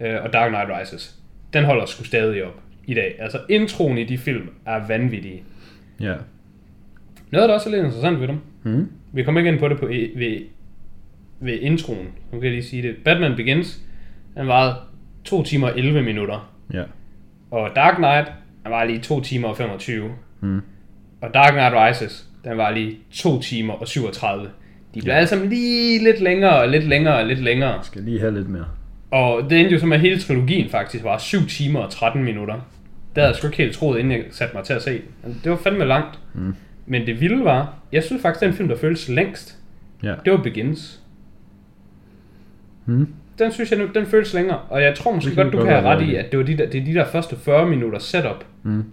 øh, og Dark Knight Rises, den holder sgu stadig op i dag. Altså, introen i de film er vanvittige. Ja. Noget, der også er lidt interessant ved dem, Mm. Vi kommer ikke ind på det på, ved, ved introen. Nu kan jeg lige sige det. Batman Begins, den varede 2 timer og 11 minutter. Ja. Og Dark Knight, den var lige 2 timer og 25. Mm. Og Dark Knight Rises, den var lige 2 timer og 37. De bliver Ja. alle sammen lige lidt længere og lidt længere og lidt længere. Skal lige have lidt mere. Og det endte jo med, at hele trilogien faktisk var 7 timer og 13 minutter. Det havde jeg sgu ikke helt troet, inden jeg satte mig til at se. Det var fandme langt. Mm. Men det vilde var, jeg synes faktisk, den film, der føltes længst, Ja. det var Begins. Mm. Den synes jeg nu, den føles længere. Og jeg tror måske godt, du kan have ret i, at det, var de der, det er de der første 40 minutter setup. Mm.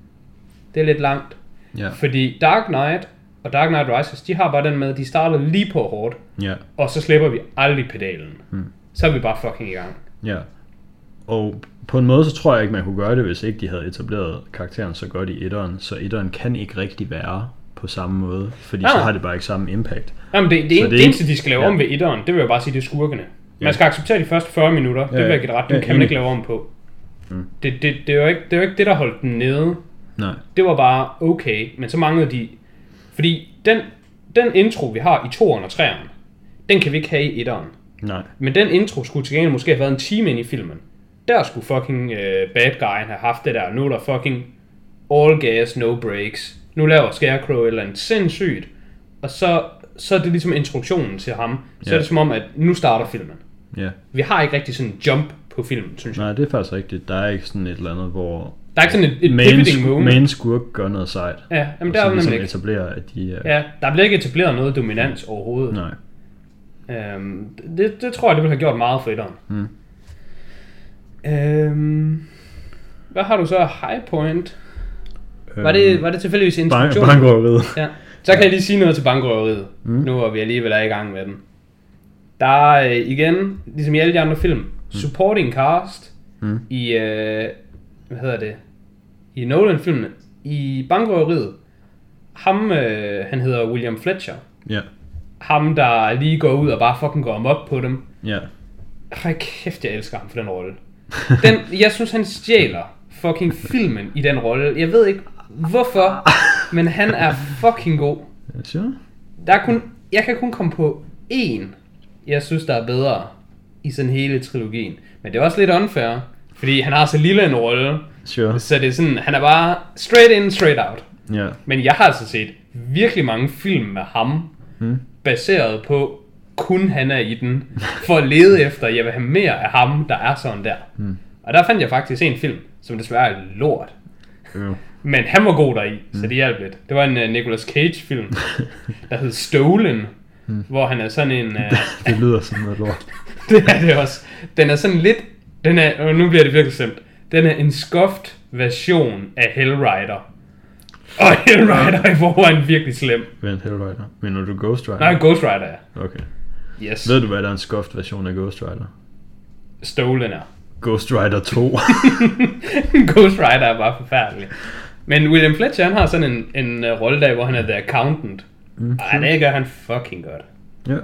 Det er lidt langt. Ja. Fordi Dark Knight, og Dark Knight Rises, de har bare den med, at de starter lige på hårdt, Ja, og så slipper vi aldrig pedalen. Hmm. Så er vi bare fucking i gang. Ja. Og på en måde, så tror jeg ikke, man kunne gøre det, hvis ikke de havde etableret karakteren så godt i etteren. Så etteren kan ikke rigtig være på samme måde, fordi Nej, så nej. har det bare ikke samme impact. Jamen, det, det, det, det det eneste, de skal lave ja. om ved etteren, det vil jeg bare sige, det er skurkene. Ja. Man skal acceptere de første 40 minutter, det Ja, vil ja. jeg give ret, dem Ja, kan man ikke lave om på. Mm. Det, det, det, er jo ikke, det jo ikke det, der holdt den nede. Nej, Det var bare okay, men så manglede de... Fordi den, den intro, vi har i 2'eren og 3'eren, den kan vi ikke have i 1'eren. Nej. Men den intro skulle til gengæld måske have været en time ind i filmen. Der skulle fucking øh, bad guyen have haft det der. Nu er der fucking all gas, no breaks. Nu laver Scarecrow et eller andet sindssygt. Og så, så er det ligesom introduktionen til ham. Så Ja. er det som om, at nu starter filmen. Ja. Vi har ikke rigtig sådan en jump på filmen, synes jeg. Nej, det er faktisk rigtigt. Der er ikke sådan et eller andet, hvor Der er ikke sådan et, et main, pivoting sku- moment. main skurk gør noget sejt. Ja, jamen og der er ligesom ikke. etablerer, at de er... Ja, der bliver ikke etableret noget dominans overhovedet. Nej. Øhm, det, det tror jeg, det ville have gjort meget for etteren. Mm. Øhm, hvad har du så af high point? Var Øhm, det, var det tilfældigvis Bank, instruktion? bankrøveriet. Ja. Så kan jeg lige sige noget til bankrøveriet, Mm. mm. nu hvor vi alligevel er i gang med den. Der er øh, igen, ligesom i alle de andre film, supporting cast Mm. i, øh, hvad hedder det, i Nolan-filmene. I bankrøveriet, ham, øh, han hedder William Fletcher. Ja. Ham, der lige går ud og bare fucking går amok på dem. Ja. Hold kæft, jeg elsker ham for den rolle. Den, jeg synes, han stjæler fucking filmen i den rolle. Jeg ved ikke hvorfor, men han er fucking god. Sure. Der er kun, jeg kan kun komme på én, jeg synes, der er bedre i sådan hele trilogien. Men det er også lidt unfair, fordi han har så lille en rolle, Sure. så det er sådan, han er bare straight in, straight out. Ja. Men jeg har altså set virkelig mange film med ham, Mm. Baseret på kun han er i den, for at lede efter, jeg vil have mere af ham, der er sådan der. Mm. Og der fandt jeg faktisk en film, som desværre er lort. Jo. Men han var god deri, mm. så det hjalp lidt. Det var en uh, Nicolas Cage film, der hed Stolen, mm. hvor han er sådan en... Uh, Det lyder som noget lort. det er det også. Den er sådan lidt... Den er, og nu bliver det virkelig slemt. Den er en skoft version af Hellrider. Og Hellrider er i forvejen virkelig slem. Vent, Hellrider. Mener du Ghost Rider? Nej, Ghost Rider er. Okay. Yes. Ved du, hvad der er en skuffet version af Ghost Rider? Stolen er. Ghost Rider 2. Ghost Rider er bare forfærdelig. Men William Fletcher, han har sådan en, en uh, rolle der, hvor han er the accountant. Mm, Ej, det gør han fucking godt. Ja.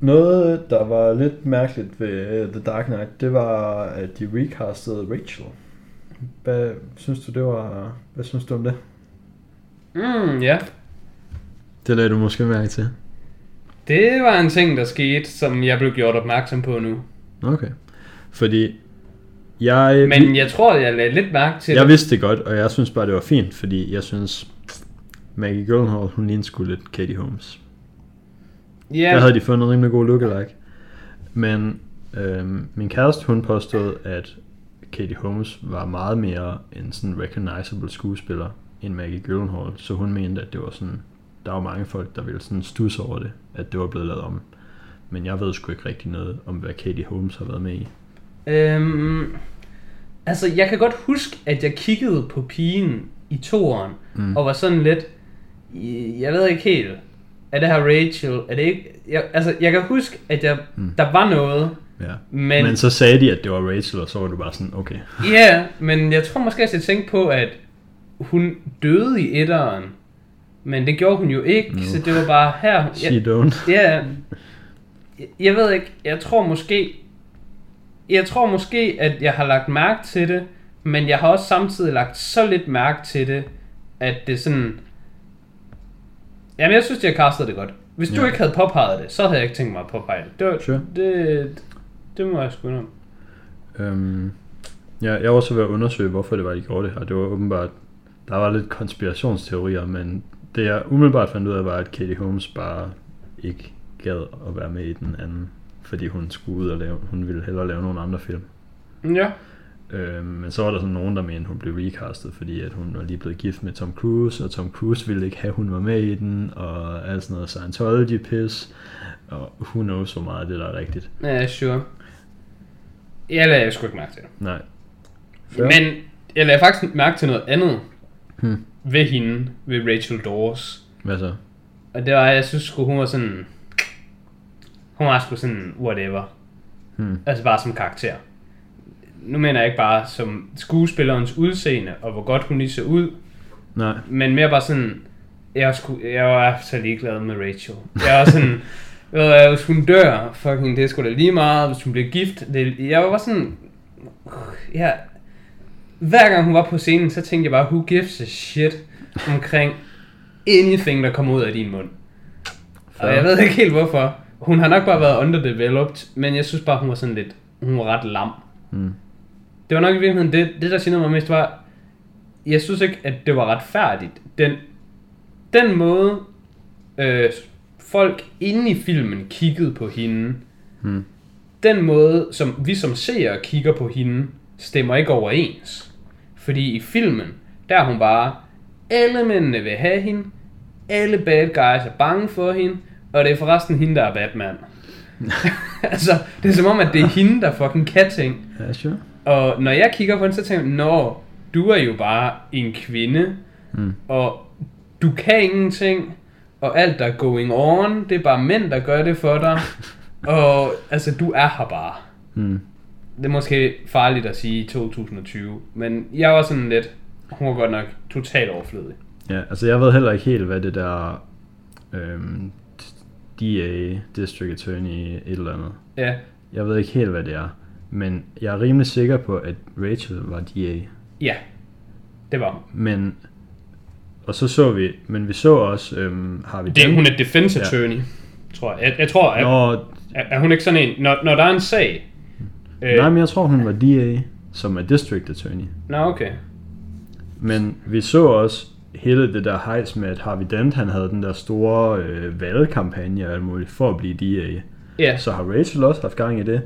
Noget, der var lidt mærkeligt ved uh, The Dark Knight, det var, at de recastede Rachel. Hvad synes du, det var... Hvad synes du om det? Mm, ja. Det lagde du måske mærke til. Det var en ting, der skete, som jeg blev gjort opmærksom på nu. Okay. Fordi jeg, Men jeg tror, jeg lagde lidt mærke til jeg det. vidste det godt, og jeg synes bare, det var fint, fordi jeg synes, Maggie Gyllenhaal, hun lignede sgu lidt Katie Holmes. Ja. Der Ja, havde de fundet en rimelig god lookalike. Men øhm, min kæreste, hun påstod, at Katie Holmes var meget mere en sådan recognizable skuespiller end Maggie Gyllenhaal, så hun mente, at det var sådan, der var mange folk, der ville sådan stusse over det, at det var blevet lavet om. Men jeg ved sgu ikke rigtig noget om, hvad Katie Holmes har været med i. øhm, altså jeg kan godt huske, at jeg kiggede på pigen i toeren, Mm. og var sådan lidt, "I- jeg ved ikke helt, er det her Rachel, er det ikke, jeg, altså jeg kan huske, at jeg, mm. der var noget, Ja. men, Men, så sagde de, at det var Rachel, og så var du bare sådan, okay. ja, men jeg tror måske, at jeg tænkte på, at hun døde i etteren, men det gjorde hun jo ikke, No. så det var bare her, She don't. Ja, jeg, jeg ved ikke, jeg tror måske, jeg tror måske, at jeg har lagt mærke til det, men jeg har også samtidig lagt så lidt mærke til det, at det sådan, jamen jeg synes, de har castet det godt. Hvis du Ja. ikke havde påpeget det, så havde jeg ikke tænkt mig at påpege det. Det, var, Sure. det, det må jeg sgu om. Øhm, ja, jeg var også ved at undersøge, hvorfor det var, de gjorde det her. Det var åbenbart, der var lidt konspirationsteorier, men det jeg umiddelbart fandt ud af, var, at Katie Holmes bare ikke gad at være med i den anden, fordi hun skulle ud og lave, hun ville hellere lave nogle andre film. Ja. Øhm, men så var der sådan nogen, der mente, hun blev recastet, fordi at hun var lige blevet gift med Tom Cruise, og Tom Cruise ville ikke have, at hun var med i den, og alt sådan noget Scientology-pis, og who knows, hvor meget af det der er rigtigt. Ja, sure. Jeg lagde sgu ikke mærke til det. Nej. Men jeg lagde faktisk mærke til noget andet. Hmm. ved hende, ved Rachel Dawes. Hvad så? Og det var, jeg synes sgu, hun var sådan... Hun var sgu sådan, whatever. Hmm. Altså bare som karakter. Nu mener jeg ikke bare som skuespillerens udseende, og hvor godt hun lige så ud, Nej. men mere bare sådan, jeg, sgu, jeg var så ligeglad med Rachel. Jeg var sådan, hvad, hvis hun dør, fucking, det er sgu da lige meget, hvis hun bliver gift. Det, jeg var bare sådan, ja, hver gang hun var på scenen, så tænkte jeg bare, who gives a shit omkring anything, der kommer ud af din mund. Og jeg ved ikke helt hvorfor. Hun har nok bare været underdeveloped, men jeg synes bare, hun var sådan lidt, hun var ret lam. Mm. Det var nok i virkeligheden det, det der generede mig mest var, jeg synes ikke, at det var retfærdigt. Den, den måde, øh, folk inde i filmen kiggede på hende, Hmm. den måde, som vi som seere kigger på hende, stemmer ikke overens. Fordi i filmen, der er hun bare, alle mændene vil have hende, alle bad guys er bange for hende, og det er forresten hende, der er Batman. altså, det er som om, at det er hende, der fucking kan ting. Ja, sure. Og når jeg kigger på den, så tænker jeg, Nå, du er jo bare en kvinde, Mm. og du kan ingenting, og alt der er going on, det er bare mænd, der gør det for dig. og altså, du er her bare. Mm. Det er måske farligt at sige i 2020, men jeg var sådan lidt, hun var godt nok totalt overflødig. Ja, altså jeg ved heller ikke helt, hvad det der øhm, DA, District Attorney, et eller andet. Ja, Jeg ved ikke helt, hvad det er. Men jeg er rimelig sikker på, at Rachel var DA. ja, det var hun. Men, og så så vi, men vi så også, øhm, har vi Det, hun er defense Ja. attorney, tror jeg. Jeg, jeg tror, at, Nå, er, er hun ikke sådan en, når, når der er en sag... Øh, nej, men jeg tror, hun var DA, som er District Attorney. Nå, okay. Men vi så også hele det der hejs med, at Harvey Dent, han havde den der store øh, valgkampagne og alt muligt for at blive DA. Ja, Så har Rachel også haft gang i det?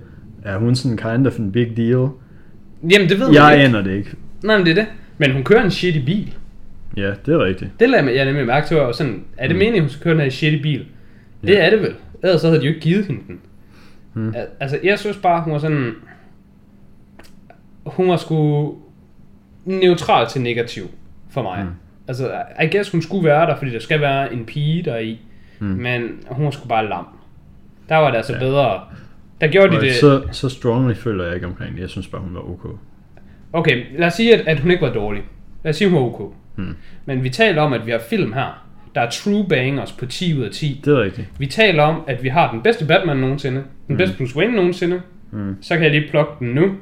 Er hun sådan kind of en big deal? jamen det ved Jeg ikke. aner det ikke. Nej, men det er det. Men hun kører en shitty bil. Ja, det er rigtigt. Det lader jeg nemlig mærke til, og sådan, er det Mm. meningen, hun skal køre den her shitty bil? Det Ja. er det vel. Ellers så havde de jo ikke givet hende den. Mm. Al- Altså, jeg synes bare, hun var sådan... Hun var sgu neutral til negativ for mig. Mm. Altså, I guess hun skulle være der, fordi der skal være en pige der i. Mm. Men hun var sgu bare lam. Der var det altså Ja. bedre. Der gjorde de Og det... så, så strongly føler jeg ikke omkring det. Jeg synes bare, hun var ok. Okay, lad os sige, at, at hun ikke var dårlig. Lad os sige, hun var ok. Hmm. Men vi taler om, at vi har film her, der er true bangers på 10 ud af 10. Det er rigtigt. Vi taler om, at vi har den bedste Batman nogensinde, den bedste Bruce Wayne nogensinde. Mm. Så kan jeg lige plukke den nu.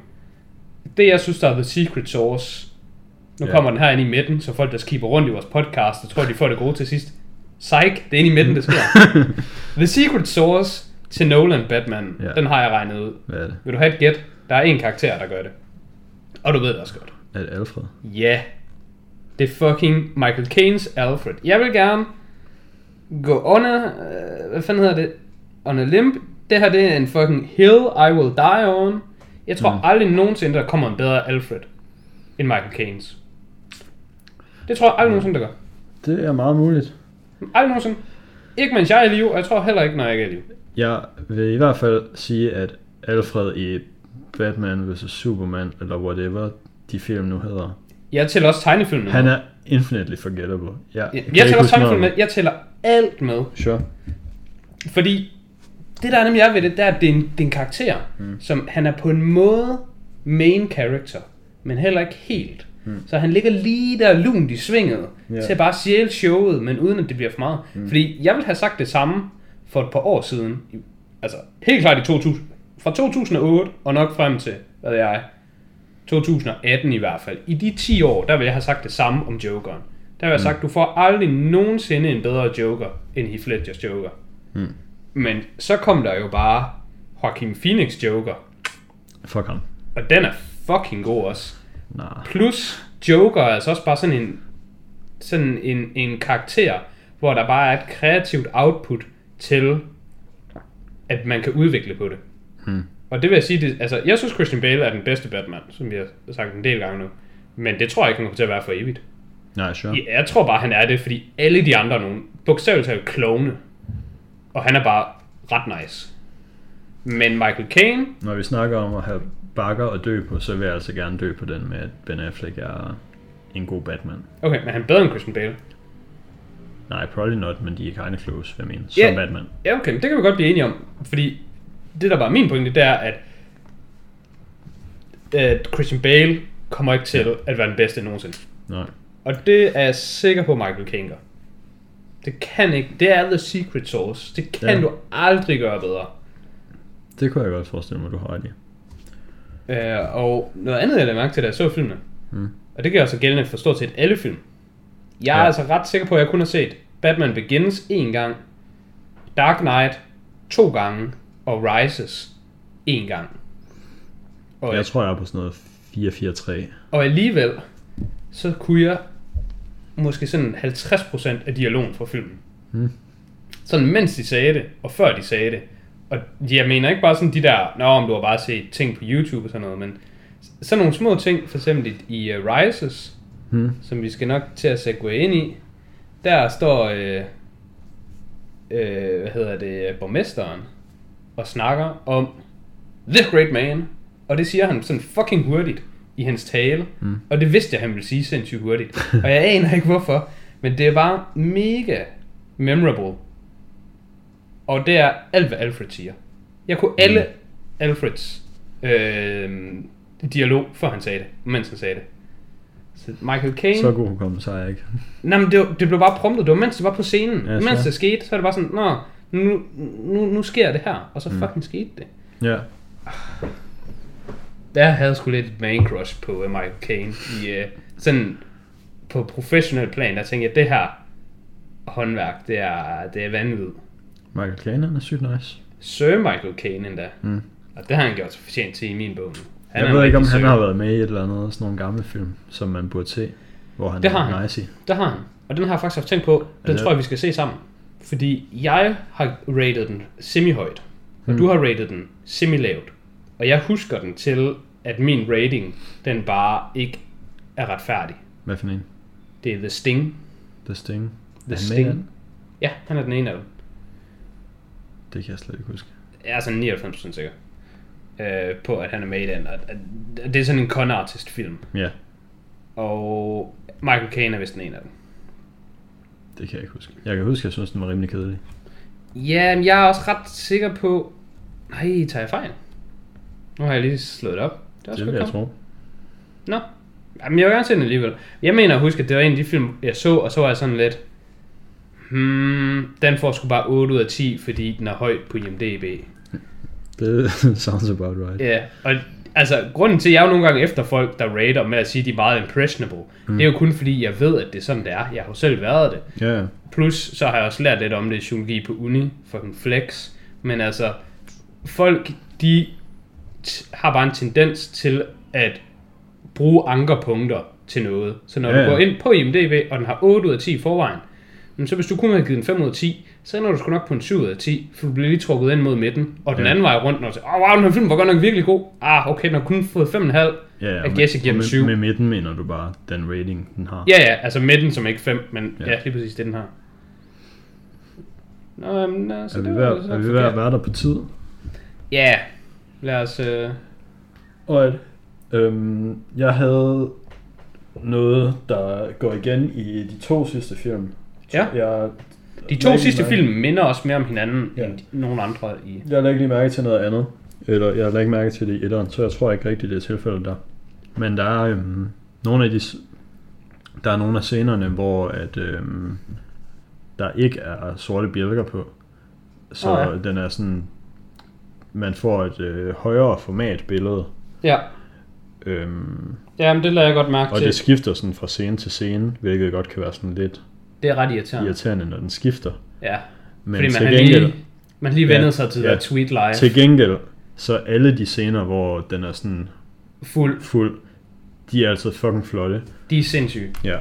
Det, jeg synes, der er The Secret Source. Nu ja. kommer den her ind i midten, så folk, der skiber rundt i vores podcast, jeg tror, de får det gode til sidst. Psych, det er inde i midten, det sker. The Secret Source til Nolan Batman, ja. den har jeg regnet ud. Hvad er det? Vil du have et gæt? Der er en karakter, der gør det. Og du ved det også godt. Er det Alfred? Ja. Yeah. Det er fucking Michael Caine's Alfred. Jeg vil gerne gå under... Øh, hvad fanden hedder det? On a limb. Det her, det er en fucking hill I will die on. Jeg tror Mm. mm. aldrig nogensinde, der kommer en bedre Alfred end Michael Caine's. Det tror jeg aldrig nogensinde, der gør. Det er meget muligt. Aldrig nogensinde. Ikke mens jeg er i live, og jeg tror heller ikke, når jeg ikke er i live. Jeg vil i hvert fald sige, at Alfred i Batman vs. Superman, eller whatever de film nu hedder, Jeg tæller også tegnefilm han er infinitely forgettable. Jeg, Jeg, jeg tæller også tegnefilm med. Jeg tæller alt med. Sure. Fordi det der er nemlig er ved det, det er, at det er en, det er en karakter, mm. som han er på en måde main character, men heller ikke helt. Mm. Så han ligger lige der lunt i svinget, Ja. yeah. til at bare stjæle showet, men uden at det bliver for meget. Mm. Fordi jeg vil have sagt det samme for et par år siden. Altså helt klart i 2000. Fra 2008 og nok frem til, hvad jeg, 2018 i hvert fald. I de 10 år, der vil jeg have sagt det samme om Jokeren. Der vil jeg have sagt, du får aldrig nogensinde en bedre Joker, end Heath Ledgers Joker. Mm. Men så kom der jo bare Joaquin Phoenix Joker, Fuck ham. og den er fucking god også. Nah. Plus Joker er altså også bare sådan en sådan en, en karakter, hvor der bare er et kreativt output til, at man kan udvikle på det. Hmm. Og det vil jeg sige, det, altså jeg synes Christian Bale er den bedste Batman, som vi har sagt en del gange nu. Men det tror jeg ikke, han kommer til at være for evigt. Nej, sure. Ja, jeg tror bare, han er det, fordi alle de andre er nogle bogstaveligt talt klovne. Og han er bare ret nice. Men Michael Caine, Når vi snakker om at have bakker og dø på, så vil jeg altså gerne dø på den med, at Ben Affleck er en god Batman. Okay, men han er bedre end Christian Bale. Nej, probably not, men de er kind of close, hvad jeg mener, som Batman. Ja, okay, men det kan vi godt blive enige om. Fordi det, der bare er min pointe, det er, at, at Christian Bale kommer ikke til at være den bedste nogensinde. Nej. Og det er jeg sikker på, Michael Caine gør. Det kan ikke. Det er the secret sauce. Det kan Ja. du aldrig gøre bedre. Det kunne jeg godt forestille mig, du har ret i. Uh, og noget andet, jeg lagde mærke til, da jeg så filmene, Mm. og det gør så gældende for stort set alle film. Jeg er ja. altså ret sikker på, at jeg kun har set Batman Begins en gang, Dark Knight to gange, og Rises en gang. Og, Jeg tror, jeg er på sådan noget 4-4-3. og alligevel, så kunne jeg måske sådan 50% af dialogen fra filmen. Mm. Sådan mens de sagde det, og før de sagde det. Og jeg mener ikke bare sådan de der, nå, om du har bare set ting på YouTube og sådan noget, men sådan nogle små ting, for eksempel i, uh, Rises, Hmm. som vi skal nok til at segue ind i. Der står, øh, øh, hvad hedder det, borgmesteren og snakker om The Great Man. Og det siger han sådan fucking hurtigt i hans tale. Mm. Og det vidste jeg, han ville sige sindssygt hurtigt. og jeg aner ikke hvorfor. Men det er bare mega memorable. Og det er alt, hvad Alfred siger. Jeg kunne alle Alfreds øh, dialog, før han sagde det, mens han sagde det. Så Michael Caine... Så god hukommelse har jeg ikke. Nej, men det, det blev bare promptet. Det var mens det var på scenen. Ja, mens det skete, så er det bare sådan, Nå, nu, nu, nu sker det her. Og så mm. fucking skete det. Ja. Der havde sgu lidt et man crush på uh, Michael Caine. I, uh, sådan på professionel plan, der tænkte jeg, det her håndværk, det er, det er vanvittigt. Michael Caine, han er sygt nice. Sir Michael Caine endda. Mm. Og det har han gjort sig fortjent til i min bog. Han Jeg ved ikke, om rigtig han har været med i et eller andet, sådan nogle gamle film, som man burde se, hvor han Det har er han. nice i. Det har han. Og den har jeg faktisk haft tænkt på. Den Altså- tror jeg, vi skal se sammen. Fordi jeg har rated den semi-højt. Og Mm. du har rated den semi-lavt. Og jeg husker den til, at min rating, den bare ikke er retfærdig. Hvad for en? Det er The Sting. The Sting. The Er Sting. den? Ja, han er den ene af dem. Det kan jeg slet ikke huske. Jeg er sådan 99% sikker øh, på, at han er med i den. At det er sådan en con artist film. Ja, Og Michael Caine er vist den ene af dem. Det kan jeg ikke huske. Jeg kan huske, at jeg synes, den var rimelig kedelig. Ja, men jeg er også ret sikker på... Nej, tager jeg fejl? Nu har jeg lige slået det op. Det, er Det vil jeg tro. Nå. Jamen, jeg vil gerne se den alligevel. Jeg mener at huske, at det var en af de film, jeg så, og så var jeg sådan lidt... Hmm, den får sgu bare 8 ud af 10, fordi den er højt på IMDb. Det sounds about right. Ja, og altså, grunden til, at jeg jo nogle gange efter folk, der rater med at sige, at de er meget impressionable, mm. det er jo kun fordi, jeg ved, at det er sådan, det er. Jeg har jo selv været det. Ja. Plus, så har jeg også lært lidt om det i psykologi på uni, fucking flex. Men altså, folk, de har bare en tendens til at bruge ankerpunkter til noget. Så når ja. du går ind på IMDb, og den har 8 ud af 10 i forvejen, så hvis du kun har givet den 5 ud af 10, så ender du sgu nok på en 7 ud af 10, for du bliver lige trukket ind mod midten. Og den Ja. anden vej rundt, når du siger, åh, wow, den her film var godt nok virkelig god. Ah, okay, den har kun fået 5,5. ja, ja Jeg og guess, jeg giver og den med, syv. med midten mener du bare den rating, den har. Ja, ja, altså midten som ikke 5, men Ja. ja, lige præcis det, den har. Nå, jamen, altså, Er vi det ved, var at- så er vi ved at være der på tid? Ja, lad os... Øh... Alright. Øhm, jeg havde noget, der går igen i de to sidste film. Ja. Jeg, De to sidste mærke- film minder også mere om hinanden Ja. end nogle andre i... Jeg lagde ikke lige mærke til noget andet. Eller jeg lagde ikke mærke til det i etteren, så jeg tror ikke rigtigt, det er tilfældet der. Men der er øhm, nogle af de... Der er nogle af scenerne, hvor at, øhm, der ikke er sorte bjælker på. Så oh, ja. den er sådan... Man får et øh, højere format billede. Ja, Øhm, Jamen, det lader jeg godt mærke og til. det skifter sådan fra scene til scene, hvilket godt kan være sådan lidt Det er ret irriterende. irriterende, når den skifter. Ja, Men fordi man til har gengæld, lige, man har lige Ja, vendet sig til ja. ja. der tweet live. til gengæld, så alle de scener, hvor den er sådan Fuld. fuld, de er altså fucking flotte. De er sindssyge. Ja.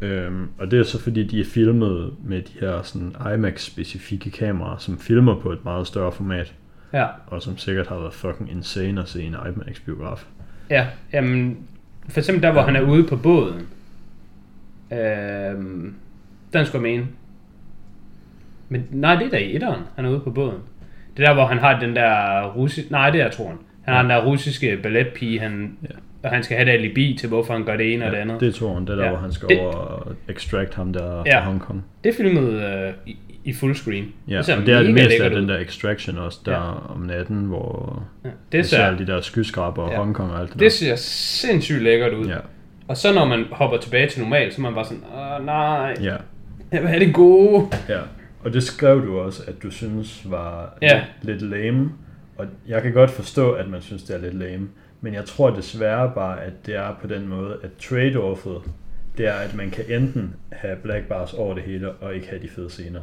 Øhm, og det er så fordi, de er filmet med de her sådan IMAX-specifikke kameraer, som filmer på et meget større format, Ja, og som sikkert har været fucking insane at se i en IMAX-biograf. ja. Jamen, for eksempel der, hvor han er ude på båden. Øhm, den skulle jeg mene. Men nej, det er da i etteren, han er ude på båden. Det er der, hvor han har den der russiske... Nej, det er troen. Han har den der russiske balletpige, han Ja. og han skal have et alibi til, hvorfor han gør det ene og det andet. det er toren, det er der, Ja. hvor han skal Det- over extract ham der Ja. fra Hongkong. Det er filmet øh, i, i fullscreen. Ja, ser og det er det meste af den der extraction også, der Ja. om natten, hvor Ja, det det, ser alle de der skyskraber og Ja. Hongkong og alt det, det ser sindssygt lækkert ud. der. Ja, Og så når man hopper tilbage til normal, så er man bare sådan, Åh, nej, ja, vil have det gode. ja. Og det skrev du også, at du synes var Ja. lidt, lidt lame. Og jeg kan godt forstå, at man synes, det er lidt lame. Men jeg tror desværre bare, at det er på den måde, at trade-offet, det er, at man kan enten have black bars over det hele, og ikke have de fede scener.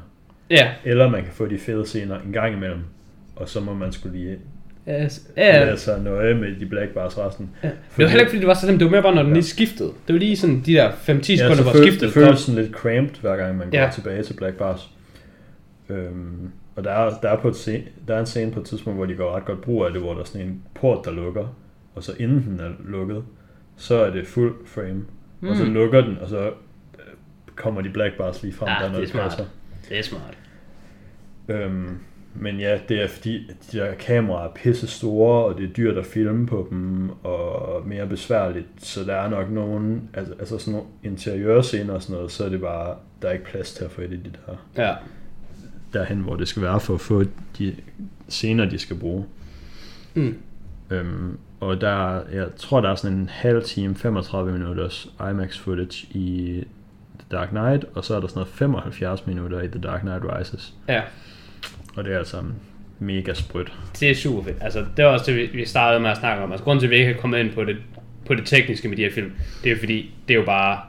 Ja, Eller man kan få de fede scener en gang imellem, og så må man skulle lige ja, ja. ja. lade sig nøje med de black bars resten. Ja. Det var heller ikke, fordi det var så slemt. Det var mere bare, når den Ja. lige skiftede. Det var lige sådan de der 5-10 Ja, sekunder, så hvor føles, skiftet det føles sådan lidt cramped, hver gang man går Ja. tilbage til Black Bars. Øhm, og der er, der, er på et scene, der er en scene på et tidspunkt, hvor de går ret godt brug af det, hvor der er sådan en port, der lukker, og så inden den er lukket, så er det fuld frame, mm. og så Mm. lukker den, og så øh, kommer de Black Bars lige frem, Ja, der når det er smart. passer. Det er smart. Øhm, men ja, det er fordi, at de der kameraer er pisse store, og det er dyrt at filme på dem, og mere besværligt, så der er nok nogen, altså, altså sådan nogle interiørscener og sådan noget, så er det bare, der er ikke plads til at få et af de der, Ja. derhen, hvor det skal være for at få de scener, de skal bruge. Mm. Øhm, og der, jeg tror, der er sådan en halv time, 35 minutters IMAX footage i The Dark Knight, og så er der sådan noget 75 minutter i The Dark Knight Rises. Ja. Og det er altså mega sprødt. Det er super fedt. Altså, det var også det, vi- startede med at snakke om. Altså, grunden til, at vi ikke er kommet ind på det, på det tekniske med de her film, det er fordi, det er jo bare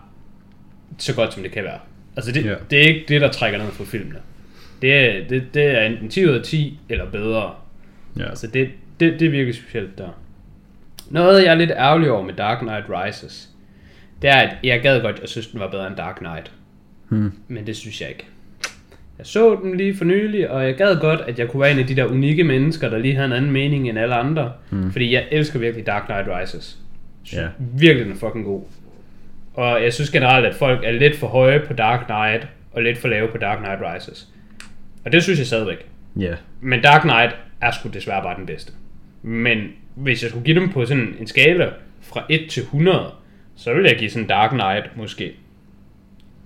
så godt, som det kan være. Altså, det, ja. det er ikke det, der trækker ned for filmene. Det er, det, det er enten 10 ud af 10, eller bedre. Ja. Altså, det, det, det er virkelig specielt der. Noget, jeg er lidt ærgerlig over med Dark Knight Rises, det er, at jeg gad godt, jeg synes, den var bedre end Dark Knight. Hmm. Men det synes jeg ikke. Jeg så den lige for nylig, og jeg gad godt, at jeg kunne være en af de der unikke mennesker, der lige havde en anden mening end alle andre. Mm. Fordi jeg elsker virkelig Dark Knight Rises. Ja. Virkelig den er fucking god. Og jeg synes generelt, at folk er lidt for høje på Dark Knight, og lidt for lave på Dark Knight Rises. Og det synes jeg stadigvæk. Ja. Men Dark Knight er sgu desværre bare den bedste. Men hvis jeg skulle give dem på sådan en skala fra 1 til 100, så vil jeg give sådan Dark Knight måske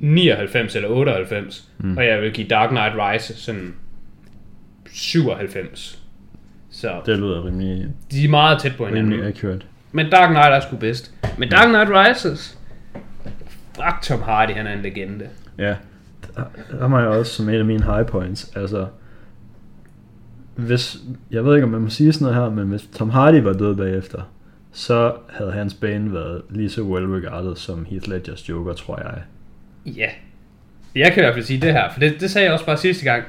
99 eller 98. Mm. Og jeg vil give Dark Knight Rise sådan 97. Så Det lyder rimelig, de er meget tæt på hinanden. rimelig accurate. Men Dark Knight er sgu bedst. Men Dark Knight Rises, fuck Tom Hardy, han er en legende. Ja. Der, må jeg også som en af mine high points. Altså, hvis, jeg ved ikke, om man må sige sådan noget her, men hvis Tom Hardy var død bagefter, så havde hans bane været lige så well regarded som Heath Ledgers Joker, tror jeg. Ja. Jeg kan i hvert fald sige det her, for det, det sagde jeg også bare sidste gang.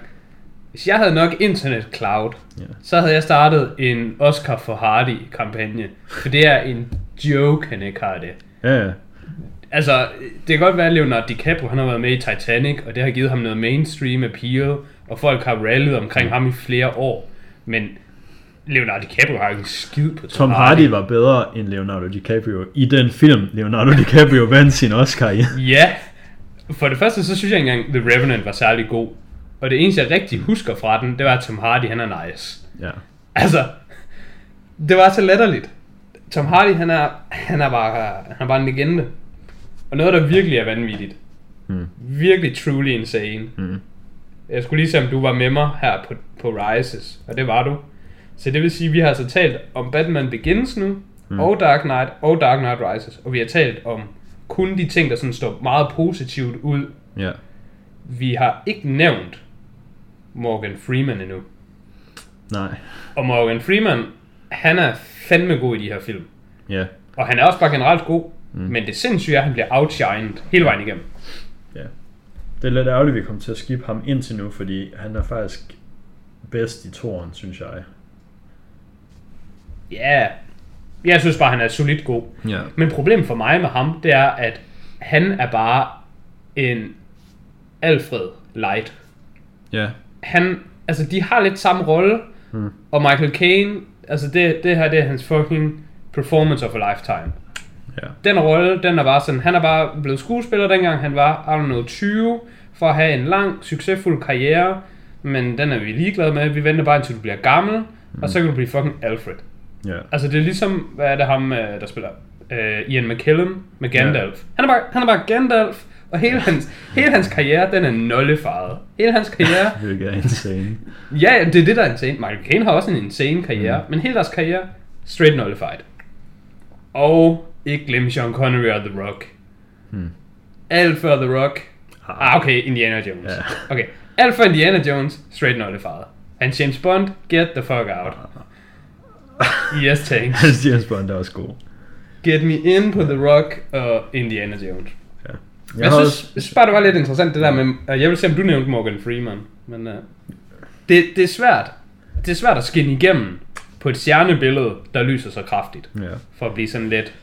Hvis jeg havde nok internet cloud, Ja. så havde jeg startet en Oscar for Hardy kampagne. For det er en joke, han ikke har det. Ja, ja. Altså, det kan godt være, at Leonardo DiCaprio han har været med i Titanic, og det har givet ham noget mainstream appeal, og folk har ralliet omkring ham i flere år. Men Leonardo DiCaprio har ikke en skid på Tom, Tom Hardy var bedre end Leonardo DiCaprio i den film, Leonardo DiCaprio vandt sin Oscar i. Ja. For det første, så synes jeg engang, The Revenant var særlig god. Og det eneste, jeg rigtig husker fra den, det var, at Tom Hardy, han er nice. Ja. Altså, det var så latterligt. Tom Hardy, han er, han er, bare, han er bare en legende. Og noget, der virkelig er vanvittigt. Mm. Virkelig truly insane. Mm. Jeg skulle lige se, om du var med mig her på, på Rises, og det var du. Så det vil sige, at vi har altså talt om Batman Begins nu, mm. og Dark Knight, og Dark Knight Rises. Og vi har talt om kun de ting, der sådan står meget positivt ud. Ja. Vi har ikke nævnt Morgan Freeman endnu. Nej. Og Morgan Freeman, han er fandme god i de her film. Ja. Og han er også bare generelt god. Mm. Men det sindssyge er, at han bliver outshined hele vejen igennem. Ja. Det er lidt ærgerligt, at vi kommer til at skippe ham indtil nu, fordi han er faktisk bedst i toren, synes jeg. Ja. Jeg synes bare, han er solidt god. Ja. Men problemet for mig med ham, det er, at han er bare en Alfred Light. Ja. Han, altså de har lidt samme rolle, Hmm. og Michael Caine, altså det, det her, det er hans fucking performance of a lifetime. Ja. Den rolle, den er bare sådan, han er bare blevet skuespiller dengang han var, I don't know, 20, for at have en lang, succesfuld karriere, men den er vi ligeglade med, vi venter bare indtil du bliver gammel, og så kan du blive fucking Alfred. Ja. Altså det er ligesom, hvad er det ham, øh, der spiller øh, Ian McKellen med Gandalf. Han, er bare, han er bare Gandalf, og hele hans, hele hans karriere, den er nullefaret. Hele hans karriere, Hvilket er insane. ja, det er det, der er insane. Michael Caine har også en insane karriere, mm. men hele deres karriere, straight nullified. Og ikke glem Sean Connery og The Rock. Hmm. Alt før The Rock. Ah, okay, Indiana Jones. Ja. Okay, alt før Indiana Jones, straight nullified. Han James Bond, get the fuck out. Yes, thanks. Hans James Bond er også god. Get me in på The Rock og Indiana Jones. Ja. Jeg, jeg, synes, jeg synes bare, det var lidt interessant det der med, uh, jeg vil se, om du nævnte Morgan Freeman, men uh, det, det er svært. Det er svært at skinne igennem på et stjernebillede, der lyser så kraftigt, Ja. for at blive sådan lidt,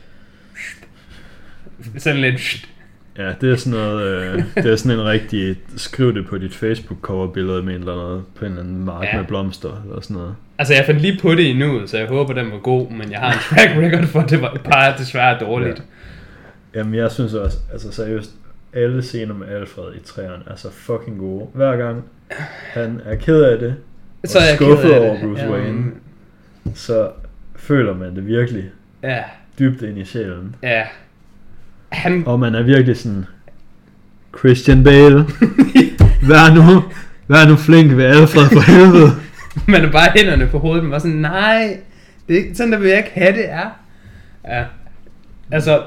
sådan lidt, Ja, det er sådan noget, øh, det er sådan en rigtig, skriv det på dit Facebook cover billede med en eller andet, på en eller anden mark Ja. ja. med blomster eller sådan noget. altså jeg fandt lige på det i nuet, så jeg håber, den var god, men jeg har en track record for, at det var bare desværre dårligt. Jamen jeg synes også, altså seriøst, alle scener med Alfred i træerne er så fucking gode. Hver gang han er ked af det, Så er jeg skuffet ked af det. over Bruce Ja, Wayne. så føler man det virkelig Ja, dybt ind i sjælen. ja. Han, Og man er virkelig sådan, Christian Bale, vær nu, vær nu flink ved Alfred for helvede. man er bare hænderne på hovedet, men var sådan, nej, det er ikke sådan, der vil jeg ikke have det er. Ja. Altså,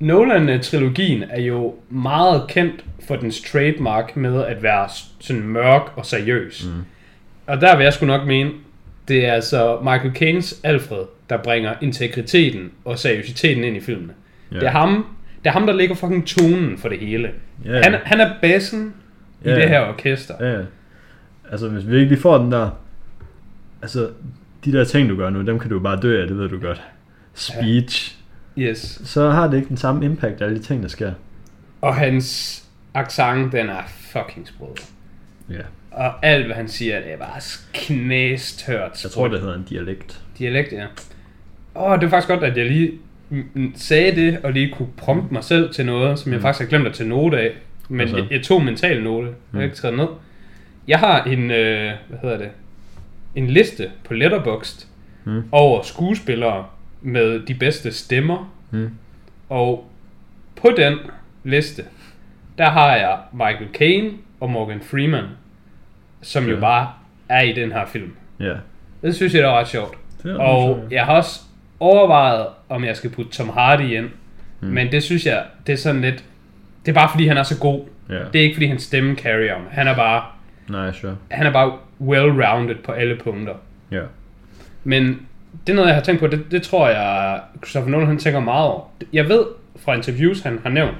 Nolan-trilogien er jo meget kendt for dens trademark med at være sådan mørk og seriøs. Mm. Og der vil jeg sgu nok mene, det er altså Michael Caines Alfred, der bringer integriteten og seriøsiteten ind i filmene. Ja. Det er ham, det er ham, der lægger fucking tonen for det hele. Ja. Han, han er bassen i Ja. det her orkester. Ja, ja. altså hvis vi ikke får den der, altså de der ting du gør nu, dem kan du bare dø af, det ved du godt. Speech, Yes. så har det ikke den samme impact, alle de ting der sker. Og hans accent, den er fucking sprød. Ja. Og alt, hvad han siger, det er bare knæstørt. Jeg tror, det hedder en dialekt. Dialekt, ja. Åh, det var faktisk godt, at jeg lige sagde det, og lige kunne prompte mig selv til noget, som jeg faktisk har glemt at tage note af. Men jeg, jeg tog mental note. Jeg har Mm. ikke skrevet ned. Jeg har en, øh, hvad hedder det, en liste på Letterboxd Mm. over skuespillere med de bedste stemmer. Mm. Og på den liste, der har jeg Michael Caine og Morgan Freeman, som jo Ja. bare er i den her film. Ja. Det synes jeg, der var ret sjovt. Det er Og sjovt. jeg har også overvejet, om jeg skal putte Tom Hardy ind. Mm. Men det synes jeg, det er sådan lidt... Det er bare fordi, han er så god. Ja. Det er ikke fordi, hans stemme carrier ham. Han er bare, Nej, sure. han er bare well-rounded på alle punkter. Ja. Men det er noget, jeg har tænkt på, det, det tror jeg, Christopher Nolan han tænker meget over. Jeg ved fra interviews, han har nævnt,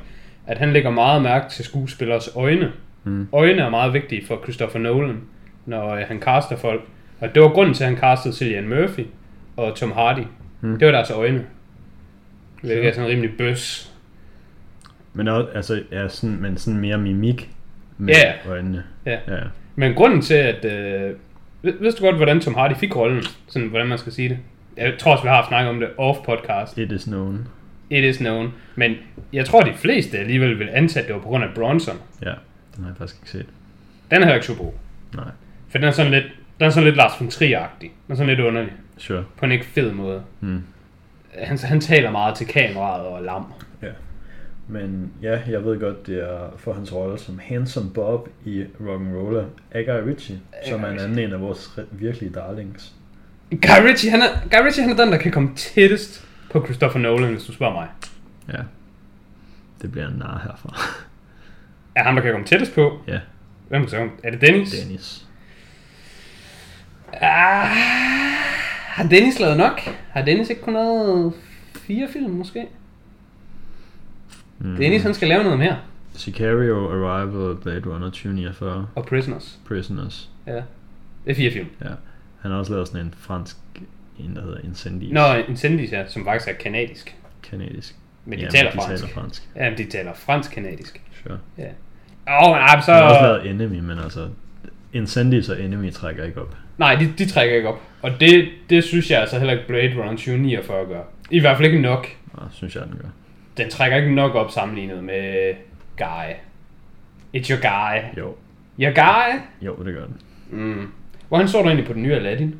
at han lægger meget mærke til skuespillers øjne. Mm. Øjne er meget vigtige for Christopher Nolan, når øh, han caster folk. Og det var grunden til, at han castede Cillian Murphy og Tom Hardy. Mm. Det var deres øjne. Hvilket er sådan rimelig bøs. Men også, altså, ja, sådan, men sådan mere mimik med Ja. øjnene. Ja. Ja. Men grunden til, at... Øh, ved- vidste du godt, hvordan Tom Hardy fik rollen? Sådan, hvordan man skal sige det. Jeg tror også, vi har snakket om det off-podcast. It is known. It is known. Men jeg tror, de fleste alligevel vil antage, at det var på grund af Bronson. Ja, den har jeg faktisk ikke set. Den er heller ikke super god. Nej, For den er sådan lidt, den er sådan lidt Lars von Trier-agtig. Den er sådan lidt underlig. sure. På en ikke fed måde. Mm. Han, han taler meget til kameraet og lam. Ja. Men ja, jeg ved godt, det er for hans rolle som Handsome Bob i Rock'n'Roller af Guy Ritchie, som er en anden en af vores re- virkelige darlings. Guy Ritchie, han er, Guy Ritchie, han er den, der kan komme tættest på Christopher Nolan, hvis du spørger mig. Ja. Det bliver en nar herfra. Er ham, der kan komme tættest på? ja, Hvem så? Er det Dennis? Dennis. Ah, har Dennis lavet nok? Har Dennis ikke kun lavet fire film, måske? Mm. Dennis, han skal lave noget mere. Sicario, Arrival, Blade Runner 2049, Og Prisoners. Prisoners. Ja. Det er fire film. Ja. Han har også lavet sådan en fransk, en der hedder Incendies. Nå, Incendies, ja, som faktisk er kanadisk. Kanadisk. Men de Ja, taler de fransk. taler fransk. Ja, men de taler fransk-kanadisk. Sure. Ja. Åh, oh, så... Han har også lavet Enemy, men altså... Incendies og Enemy trækker ikke op. Nej, de, de trækker ikke op. Og det, det synes jeg altså heller ikke Blade Runner 2049 gør. I hvert fald ikke nok. Nå, synes jeg, den gør. Den trækker ikke nok op sammenlignet med Guy. It's your guy. Jo, Your guy? jo, det gør den. Mm. Hvordan så du egentlig på den nye Aladdin?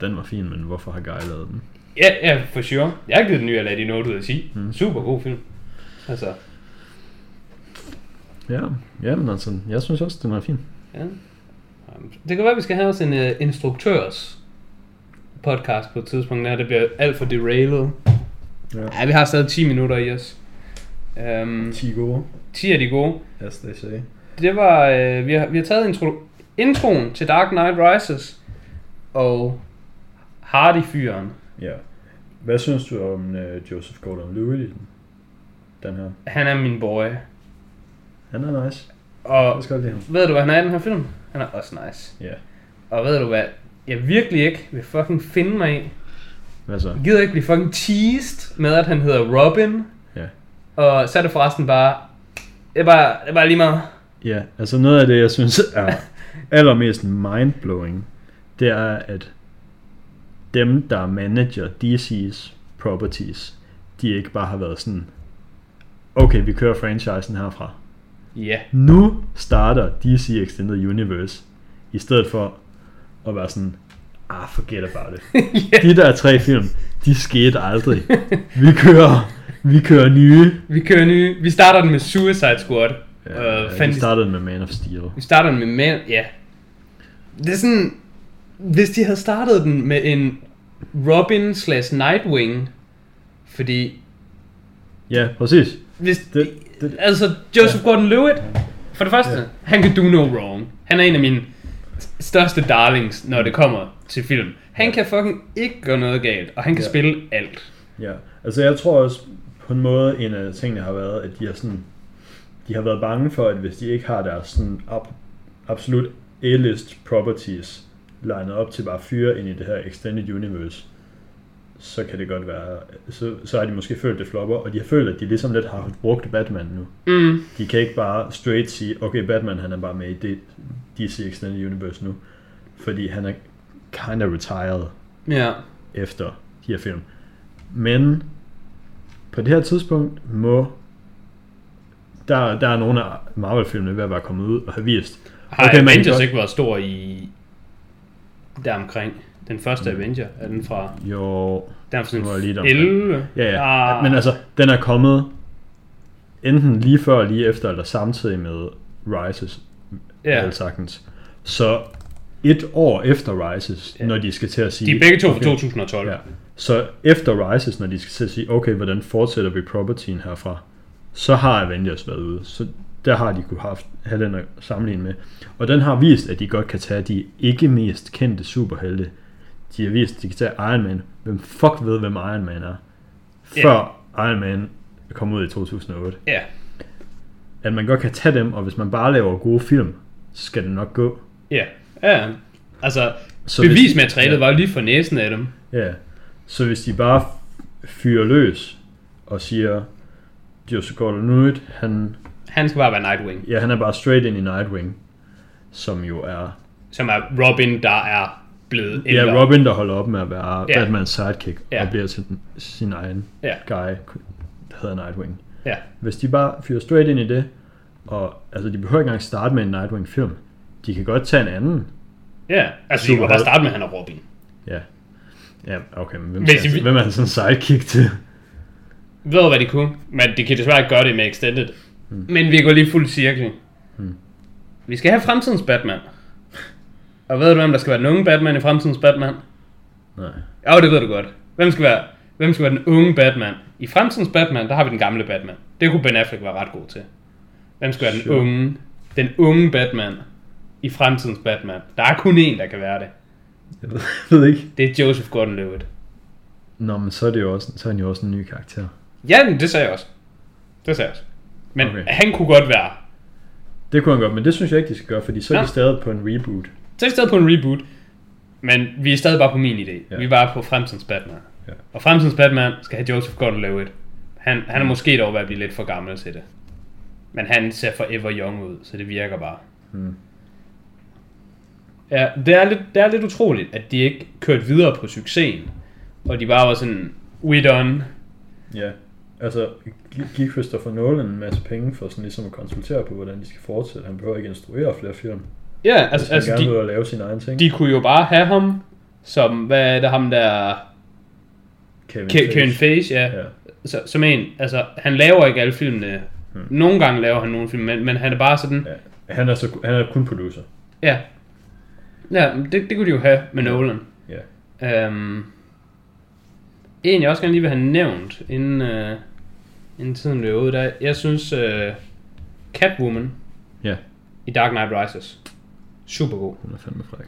Den var fin, men hvorfor har Guy lavet den? Ja, ja, for sure. Jeg har givet den nye Aladdin 8 ud af 10. Mm. Super god film. Altså, Ja, ja men altså, jeg synes også, den er fin. ja. Det kan være, vi skal have os en uh, instruktørs podcast på et tidspunkt, der det bliver alt for derailed. Ja. Ja, vi har stadig 10 minutter i os. Um, 10 gode, 10 af de gode. as they say. Det var, øh, vi, har, vi har taget intro, introen til Dark Knight Rises og Hardy-fyren. Ja. Hvad synes du om uh, Joseph Gordon-Levitt i den? Den her. Han er min boy. Han er nice. Og Jeg skal godt lide ham. ved du, hvad han er i den her film? Han er også nice. Ja. Og ved du hvad? Jeg virkelig ikke vil fucking finde mig i. Hvad så? Jeg gider ikke blive fucking teased med, at han hedder Robin. Ja. Og så er det forresten bare... Det er bare, det er bare lige meget. Ja, altså noget af det, jeg synes er allermest mindblowing, det er, at dem, der manager DC's properties, de ikke bare har været sådan, okay, vi kører franchisen herfra. Ja. Nu starter DC Extended Universe, i stedet for at være sådan, ah, forget about it. De der tre film, de skete aldrig. Vi kører, vi kører nye. Vi kører nye. Vi starter den med Suicide Squad. Ja, Øh, vi fandt- startede med Man of Steel. Vi starter den med Man... Ja. Det er sådan... Hvis de havde startet den med en Robin slash Nightwing, fordi... Ja, præcis. Hvis, Det- det- altså, Joseph Gordon-Levitt, for det første, Ja. han kan do no wrong. Han er en af mine største darlings, når det kommer til film. Han Ja. kan fucking ikke gøre noget galt, og han kan Ja. spille alt. Ja, altså jeg tror også på en måde, en af tingene har været, at de har sådan, de har været bange for, at hvis de ikke har deres sådan ab- absolut A-list properties legnet op til bare fyre ind i det her extended universe, så kan det godt være, så, så har de måske følt det flopper, og de har følt, at de ligesom lidt har brugt Batman nu. Mm. De kan ikke bare straight sige, okay, Batman han er bare med i det DC Extended Universe nu, fordi han er kind of retired Ja. efter de her film. Men på det her tidspunkt må der, der er nogle af Marvel-filmene ved at være kommet ud og have vist. Har Okay, Avengers ikke været stor i... Der omkring. Den første Avenger, er den fra... Jo, Den er fra sådan lige deromkring. 11. ja, ja. Ah. Men altså, den er kommet enten lige før, lige efter, eller samtidig med Rises, Ja. ja. sagtens. Så et år efter Rises, Ja. når de skal til at sige... De er begge to fra okay, 2012. Ja. Så efter Rises, når de skal til at sige, okay, hvordan fortsætter vi propertyen herfra, så har Avengers været ude. Så der har de kunne haft, have den at sammenligne med. Og den har vist, at de godt kan tage de ikke mest kendte superhelte. De har vist, de kan tage Iron Man. Hvem fuck ved, hvem Iron Man er? Før Iron Man kom ud i 2008. Ja. At man godt kan tage dem, og hvis man bare laver gode film, så skal det nok gå. Ja. ja. Altså, Så så hvis- bevismaterialet ja. var lige for næsen af dem. Ja, så hvis de bare fyrer løs og siger, Joseph Gordon-Levitt, han, Han skal bare være Nightwing. ja, han er bare straight ind i Nightwing, som jo er Som er Robin, der er blevet ja, ældre. Robin, der holder op med at være Ja. Batmans sidekick Ja. og bliver til den- sin egen Ja. guy, der hedder Nightwing. Ja. Hvis de bare fyrer straight ind i det, og altså de behøver ikke engang starte med en Nightwing-film. De kan godt tage en anden. Ja. Altså, de kunne bare starte med, at han er Robin. Ja. Ja, okay, men hvem, Hvis skal, de- hvem er han sådan sidekick til? Ved hvad de kunne? Men de kan desværre ikke gøre det med Extended. Mm. Men vi går lige fuld cirkel. Mm. Vi skal have fremtidens Batman. Og ved du, hvem der skal være den unge Batman i fremtidens Batman? Nej. Ja, det ved du godt. Hvem skal være, hvem skal være den unge Batman? I fremtidens Batman, der har vi den gamle Batman. Det kunne Ben Affleck være ret god til. Hvem skal være den Sure. unge, den unge Batman i fremtidens Batman? Der er kun én, der kan være det. Jeg ved, jeg ved ikke. Det er Joseph Gordon-Levitt. Nå, men så er det jo også, så er han jo også en ny karakter. Ja, men det sagde jeg også. Det sagde jeg også. Men Okay. han kunne godt være. Det kunne han godt, men det synes jeg ikke, de skal gøre, fordi så er Ja. de stadig på en reboot. Så er vi stadig på en reboot. Men vi er stadig bare på min idé. Ja. Vi er bare på fremtidens Batman. Ja. Og fremtidens Batman skal have Joseph Gordon-Levitt. Han, han er måske dog ved at blive lidt for gammel til det. Men han ser forever young ud, så det virker bare. Hmm. Ja, det er, lidt, det er lidt utroligt, at de ikke kørte videre på succesen. Og de bare var sådan, we done. Ja, altså gi- give Christopher Nolan en masse penge for sådan ligesom at konsultere på, hvordan de skal fortsætte. Han behøver ikke instruere flere film. Ja, Altså, han altså gerne de, at lave sine egne ting. de kunne jo bare have ham som, hvad er det ham der... Kevin, Ke- Kevin Feige, ja. Ja. Så, som en, altså, han laver ikke alle filmene. Hmm. Nogle gange laver han nogle film, men, men han er bare sådan, ja. Han er, så, han er kun producer. ja. Ja, det, det kunne de jo have med Nolan. Ja. Um, en, jeg også gerne lige vil have nævnt, inden, uh, inden tiden løber ud, der, jeg synes, uh, Catwoman Ja, i Dark Knight Rises, super god. hun er fandme fræk.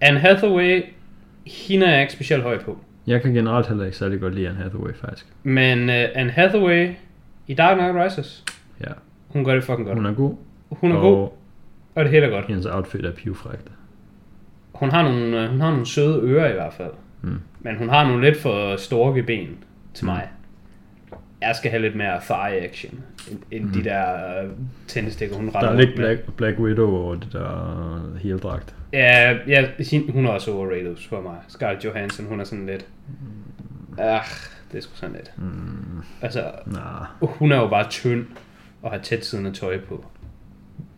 Anne Hathaway, hende er jeg ikke specielt høj på. Jeg kan generelt heller ikke særlig godt lide Anne Hathaway, faktisk. Men uh, Anne Hathaway i Dark Knight Rises, Ja, hun gør det fucking godt. hun er god. Hun er og god, og det hele er godt. hendes outfit er pivfrækt. Hun har nogle, øh, hun har nogle søde ører i hvert fald. Mm. Men hun har nogle lidt for storke ben til Mm. mig. Jeg skal have lidt mere thigh action, end, end de der øh, tændestikker, hun Der retter er lidt med. Black, Black Widow over det der heldragt. Ja, ja, hun er også overrated for mig. Scarlett Johansson, hun er sådan lidt... Ach, det er sgu sådan lidt. Mm, Altså, nah, hun er jo bare tynd og har tæt siddende tøj på.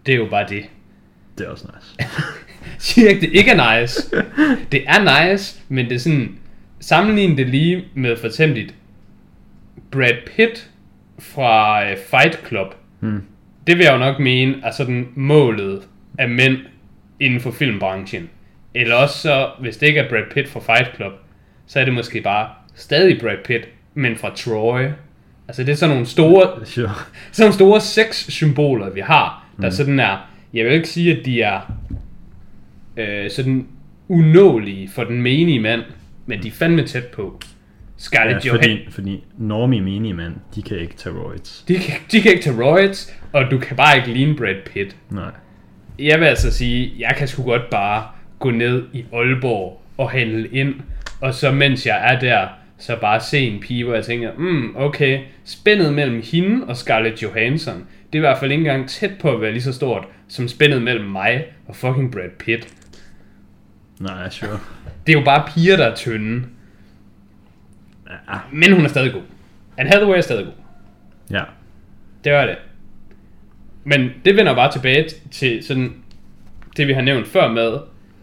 Det er jo bare det. det er også nice. Siger ikke, det ikke er nice. Det er nice, men det er sådan... Sammenlign det lige med for eksempel Brad Pitt fra øh, Fight Club. Mm. Det vil jeg jo nok mene er sådan målet af mænd inden for filmbranchen. Eller også så, hvis det ikke er Brad Pitt fra Fight Club, så er det måske bare stadig Brad Pitt, men fra Troy. Altså det er sådan nogle store, Sure. sådan nogle store sex-symboler, vi har, der mm. sådan er, jeg vil ikke sige, at de er øh, sådan unåelige for den menige mand, men de er fandme tæt på. Scarlett Ja, ja, fordi, fordi normie menige mand, de kan ikke tage roids. de, kan, de kan ikke tage roids, og du kan bare ikke ligne Brad Pitt. Nej. Jeg vil altså sige, jeg kan sgu godt bare gå ned i Aalborg og handle ind, og så mens jeg er der, så bare se en pige, hvor jeg tænker, mm, okay, spændet mellem hende og Scarlett Johansson, det er i hvert fald ikke engang tæt på at være lige så stort, som spændet mellem mig og fucking Brad Pitt. Nej, sure. Det er jo bare piger, der er tynde, Ja. men hun er stadig god. Anne Hathaway er stadig god. ja. Det var det. Men det vender bare tilbage til sådan det vi har nævnt før med,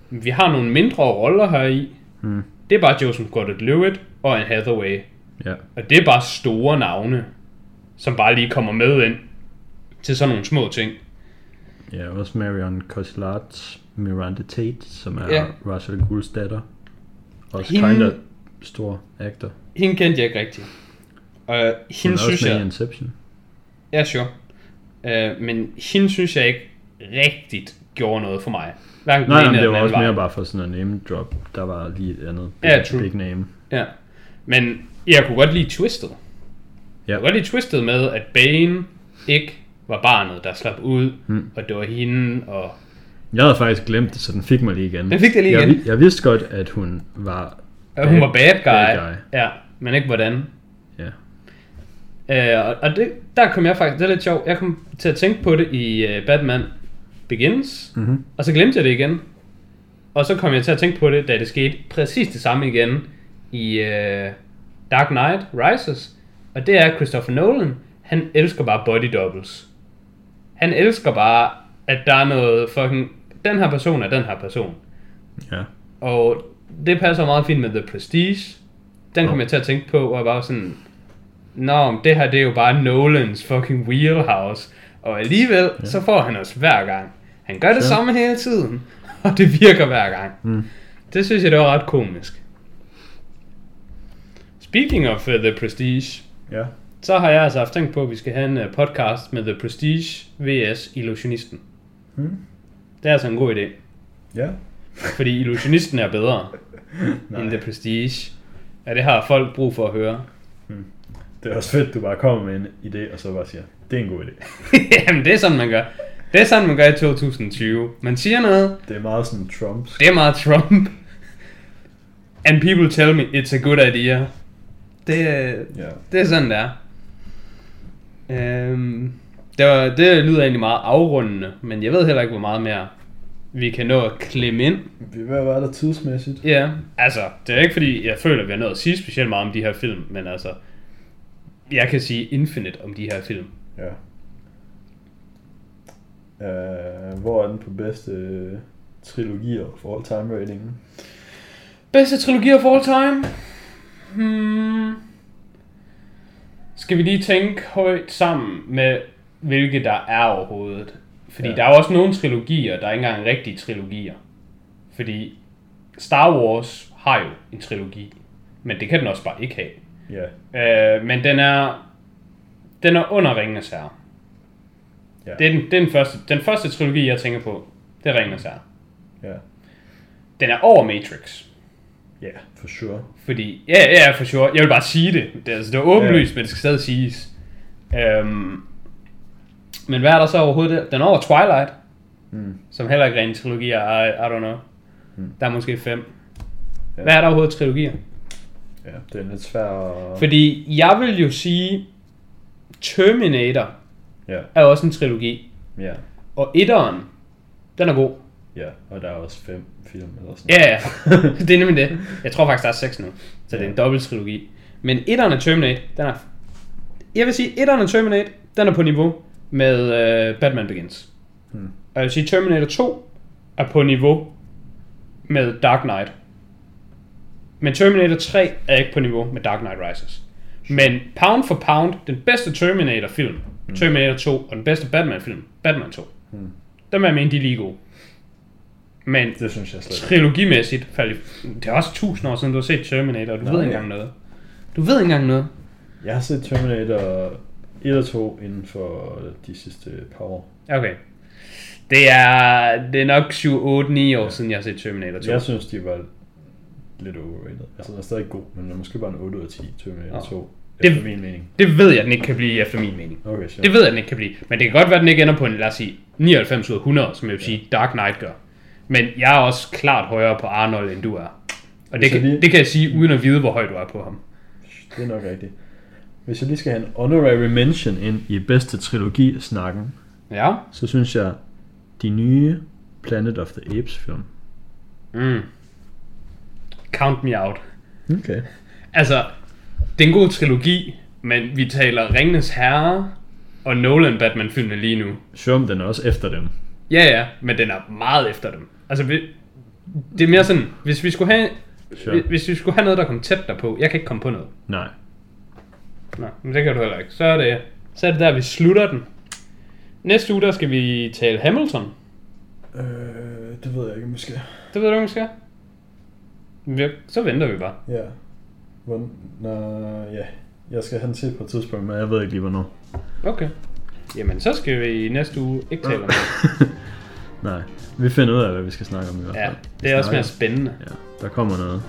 vi har nogle mindre roller her i. Mm. Det er bare Joseph Gordon-Levitt og Anne Hathaway. Ja. Og det er bare store navne, som bare lige kommer med ind til sådan nogle små ting. Ja, også Marion Cotillard, Miranda Tate, som er Ja. Russell Gouls datter. Også Hende- kinda stor actor. Hende kendte jeg ikke rigtigt. Og Hun hende er synes også med jeg... Inception. Ja, sure. Uh, men hende synes jeg ikke rigtigt gjorde noget for mig. Hverken Nej, eller det var også vej. mere bare for sådan en name drop. Der var lige et andet big, Ja, true. big name. Ja. Men jeg kunne godt lide Twisted. Ja. Jeg kunne godt lide Twisted med, at Bane ikke var barnet, der slap ud, Mm. og det var hende, og... Jeg havde faktisk glemt det, så den fik mig lige igen. Den fik det lige jeg, igen. Jeg vidste godt, at hun var... at hun var bad guy. Bad guy. Ja, men ikke hvordan. Ja. Øh, og- og det, der kom jeg faktisk, det er lidt sjovt, jeg kom til at tænke på det i uh, Batman Begins, Mm-hmm. og så glemte jeg det igen. Og så kom jeg til at tænke på det, da det skete præcis det samme igen i uh, Dark Knight Rises. Og det er Christopher Nolan, han elsker bare body doubles. Han elsker bare, at der er noget fucking, den her person er den her person. Ja. Og det passer meget fint med The Prestige. Den kom jeg til at tænke på, og jeg var sådan, Nå, det her det er jo bare Nolans fucking wheelhouse. Og alligevel, ja. så får han os hver gang. Han gør det Ja. samme hele tiden, og det virker hver gang. Mm. Det synes jeg, det var ret komisk. Speaking of uh, The Prestige, Ja. så har jeg altså haft tænkt på, at vi skal have en uh, podcast med The Prestige vs. Illusionisten. Mm. Det er altså en god idé, Ja. Fordi Illusionisten er bedre end The Prestige. Ja, det har folk brug for at høre. Det er også fedt, du bare kommer med en idé, og så bare siger, det er en god idé. Jamen, det er sådan, man gør. Det er sådan, man gør i 2020. Man siger noget, Det er meget sådan Trumps. det er meget Trump. And people tell me, it's a good idea. Det, er- Ja. det er sådan, det er. Øhm, det, var, det lyder egentlig meget afrundende, men jeg ved heller ikke, hvor meget mere vi kan nå at klemme ind. Vi er ved at være der tidsmæssigt. Ja, altså, det er ikke fordi, jeg føler, at vi har nået at sige specielt meget om de her film, men altså, jeg kan sige infinite om de her film. Ja. Uh, hvor er den på bedste øh, trilogier for all time ratingen? Bedste trilogi of all time? Hmm. Skal vi lige tænke højt sammen med, hvilke der er overhovedet? Fordi ja. Der er også nogle trilogier, der er ikke engang rigtige trilogier. Fordi Star Wars har jo en trilogi, men det kan den også bare ikke have. Ja. Øh, men den er, den er under Ringenes Herre. Ja. Det er, den, det er den, første, den første trilogi, jeg tænker på. Det er Ringenes Herre. Ja. Den er over Matrix. Ja, for sure. Fordi, ja, ja, for sure. Jeg vil bare sige det. Det, er- altså, det er åbenlyst, ja. men det skal stadig siges. Øhm, men hvad er der så overhovedet der? Den er over Twilight, Mm. som heller ikke er en trilogi, I, I don't know. Mm. Der er måske fem. Ja. Hvad er der overhovedet trilogier? Ja, det er lidt svært at... Fordi jeg vil jo sige, Terminator Ja, er også en trilogi. ja, Og etteren, den er god. ja. Og der er også fem film eller sådan Ja, ja. det er nemlig det. Jeg tror faktisk, der er seks nu. Så det er en dobbelt trilogi. Men etteren af Terminator, den er... Jeg vil sige, etteren af Terminator, den er på niveau med uh, Batman Begins. Hmm. Og jeg vil sige, Terminator 2 er på niveau med Dark Knight. Men Terminator 3 er ikke på niveau med Dark Knight Rises. Men pound for pound, den bedste Terminator-film, Terminator 2, og den bedste Batman-film, Batman 2. Hmm. Dem er jeg mener, de er lige gode. Men Det synes jeg slet trilogimæssigt, faldt det er også tusind år siden, du har set Terminator, og du Nå, ved ikke ja. engang noget. Du ved ikke engang noget. Jeg har set Terminator 1 og 2 inden for de sidste par år. Okay. Det er, det er nok 7, 8, 9 år siden, jeg har set Terminator 2. Jeg synes, de var lidt overrated. Altså, den er stadig god, men er måske bare en 8 ud af 10 Terminator Nå. 2. Det- Efter min mening. Det ved jeg, den ikke kan blive efter min mening. Okay, sure. Det ved jeg, den ikke kan blive. Men det kan godt være, den ikke ender på en, lad os sige, 99 ud af 100, som jeg vil sige, Dark Knight gør. Men jeg er også klart højere på Arnold, end du er. Og det kan, lige- det kan jeg sige, uden at vide, hvor høj du er på ham. Det er nok rigtigt. Hvis jeg lige skal have en honorary mention ind i bedste trilogi-snakken, Ja. så synes jeg, de nye Planet of the Apes film. Mm. Count me out. Okay. Altså, det er en god trilogi, men vi taler Ringenes Herre og Nolan Batman-filmene lige nu. Men den er også efter dem. Ja, ja, men den er meget efter dem. Altså, vi, det er mere sådan, hvis vi skulle have, Sure. hvis vi skulle have noget, der kom tæt derpå, jeg kan ikke komme på noget. Nej. Nå, men det kan du heller ikke. Så er det, så er det der, vi slutter den. Næste uge, der skal vi tale Hamilton. Øh, det ved jeg ikke, måske. Det ved du, hvad vi skal? Vi- Så venter vi bare. Ja. Hvordan? Nå, ja. Jeg skal have den til på et tidspunkt, men jeg ved ikke lige, hvornår. Okay. Jamen, så skal vi i næste uge ikke tale om det. Nej. Vi finder ud af, hvad vi skal snakke om i hvert Ja, fald. det er også mere spændende. Ja, der kommer noget.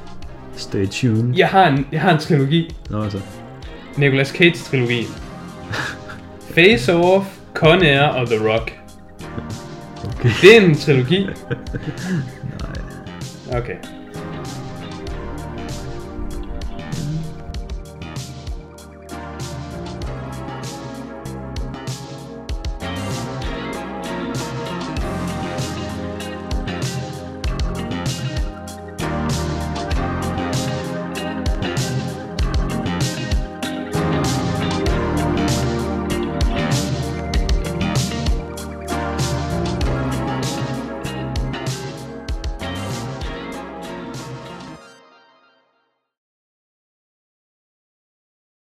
Stay tuned. Jeg har en, jeg har en trilogi. Nå, altså. Nicolas Cage trilogien. Face Off, Con Air og The Rock. Okay. Det er en trilogi. Nej. Okay.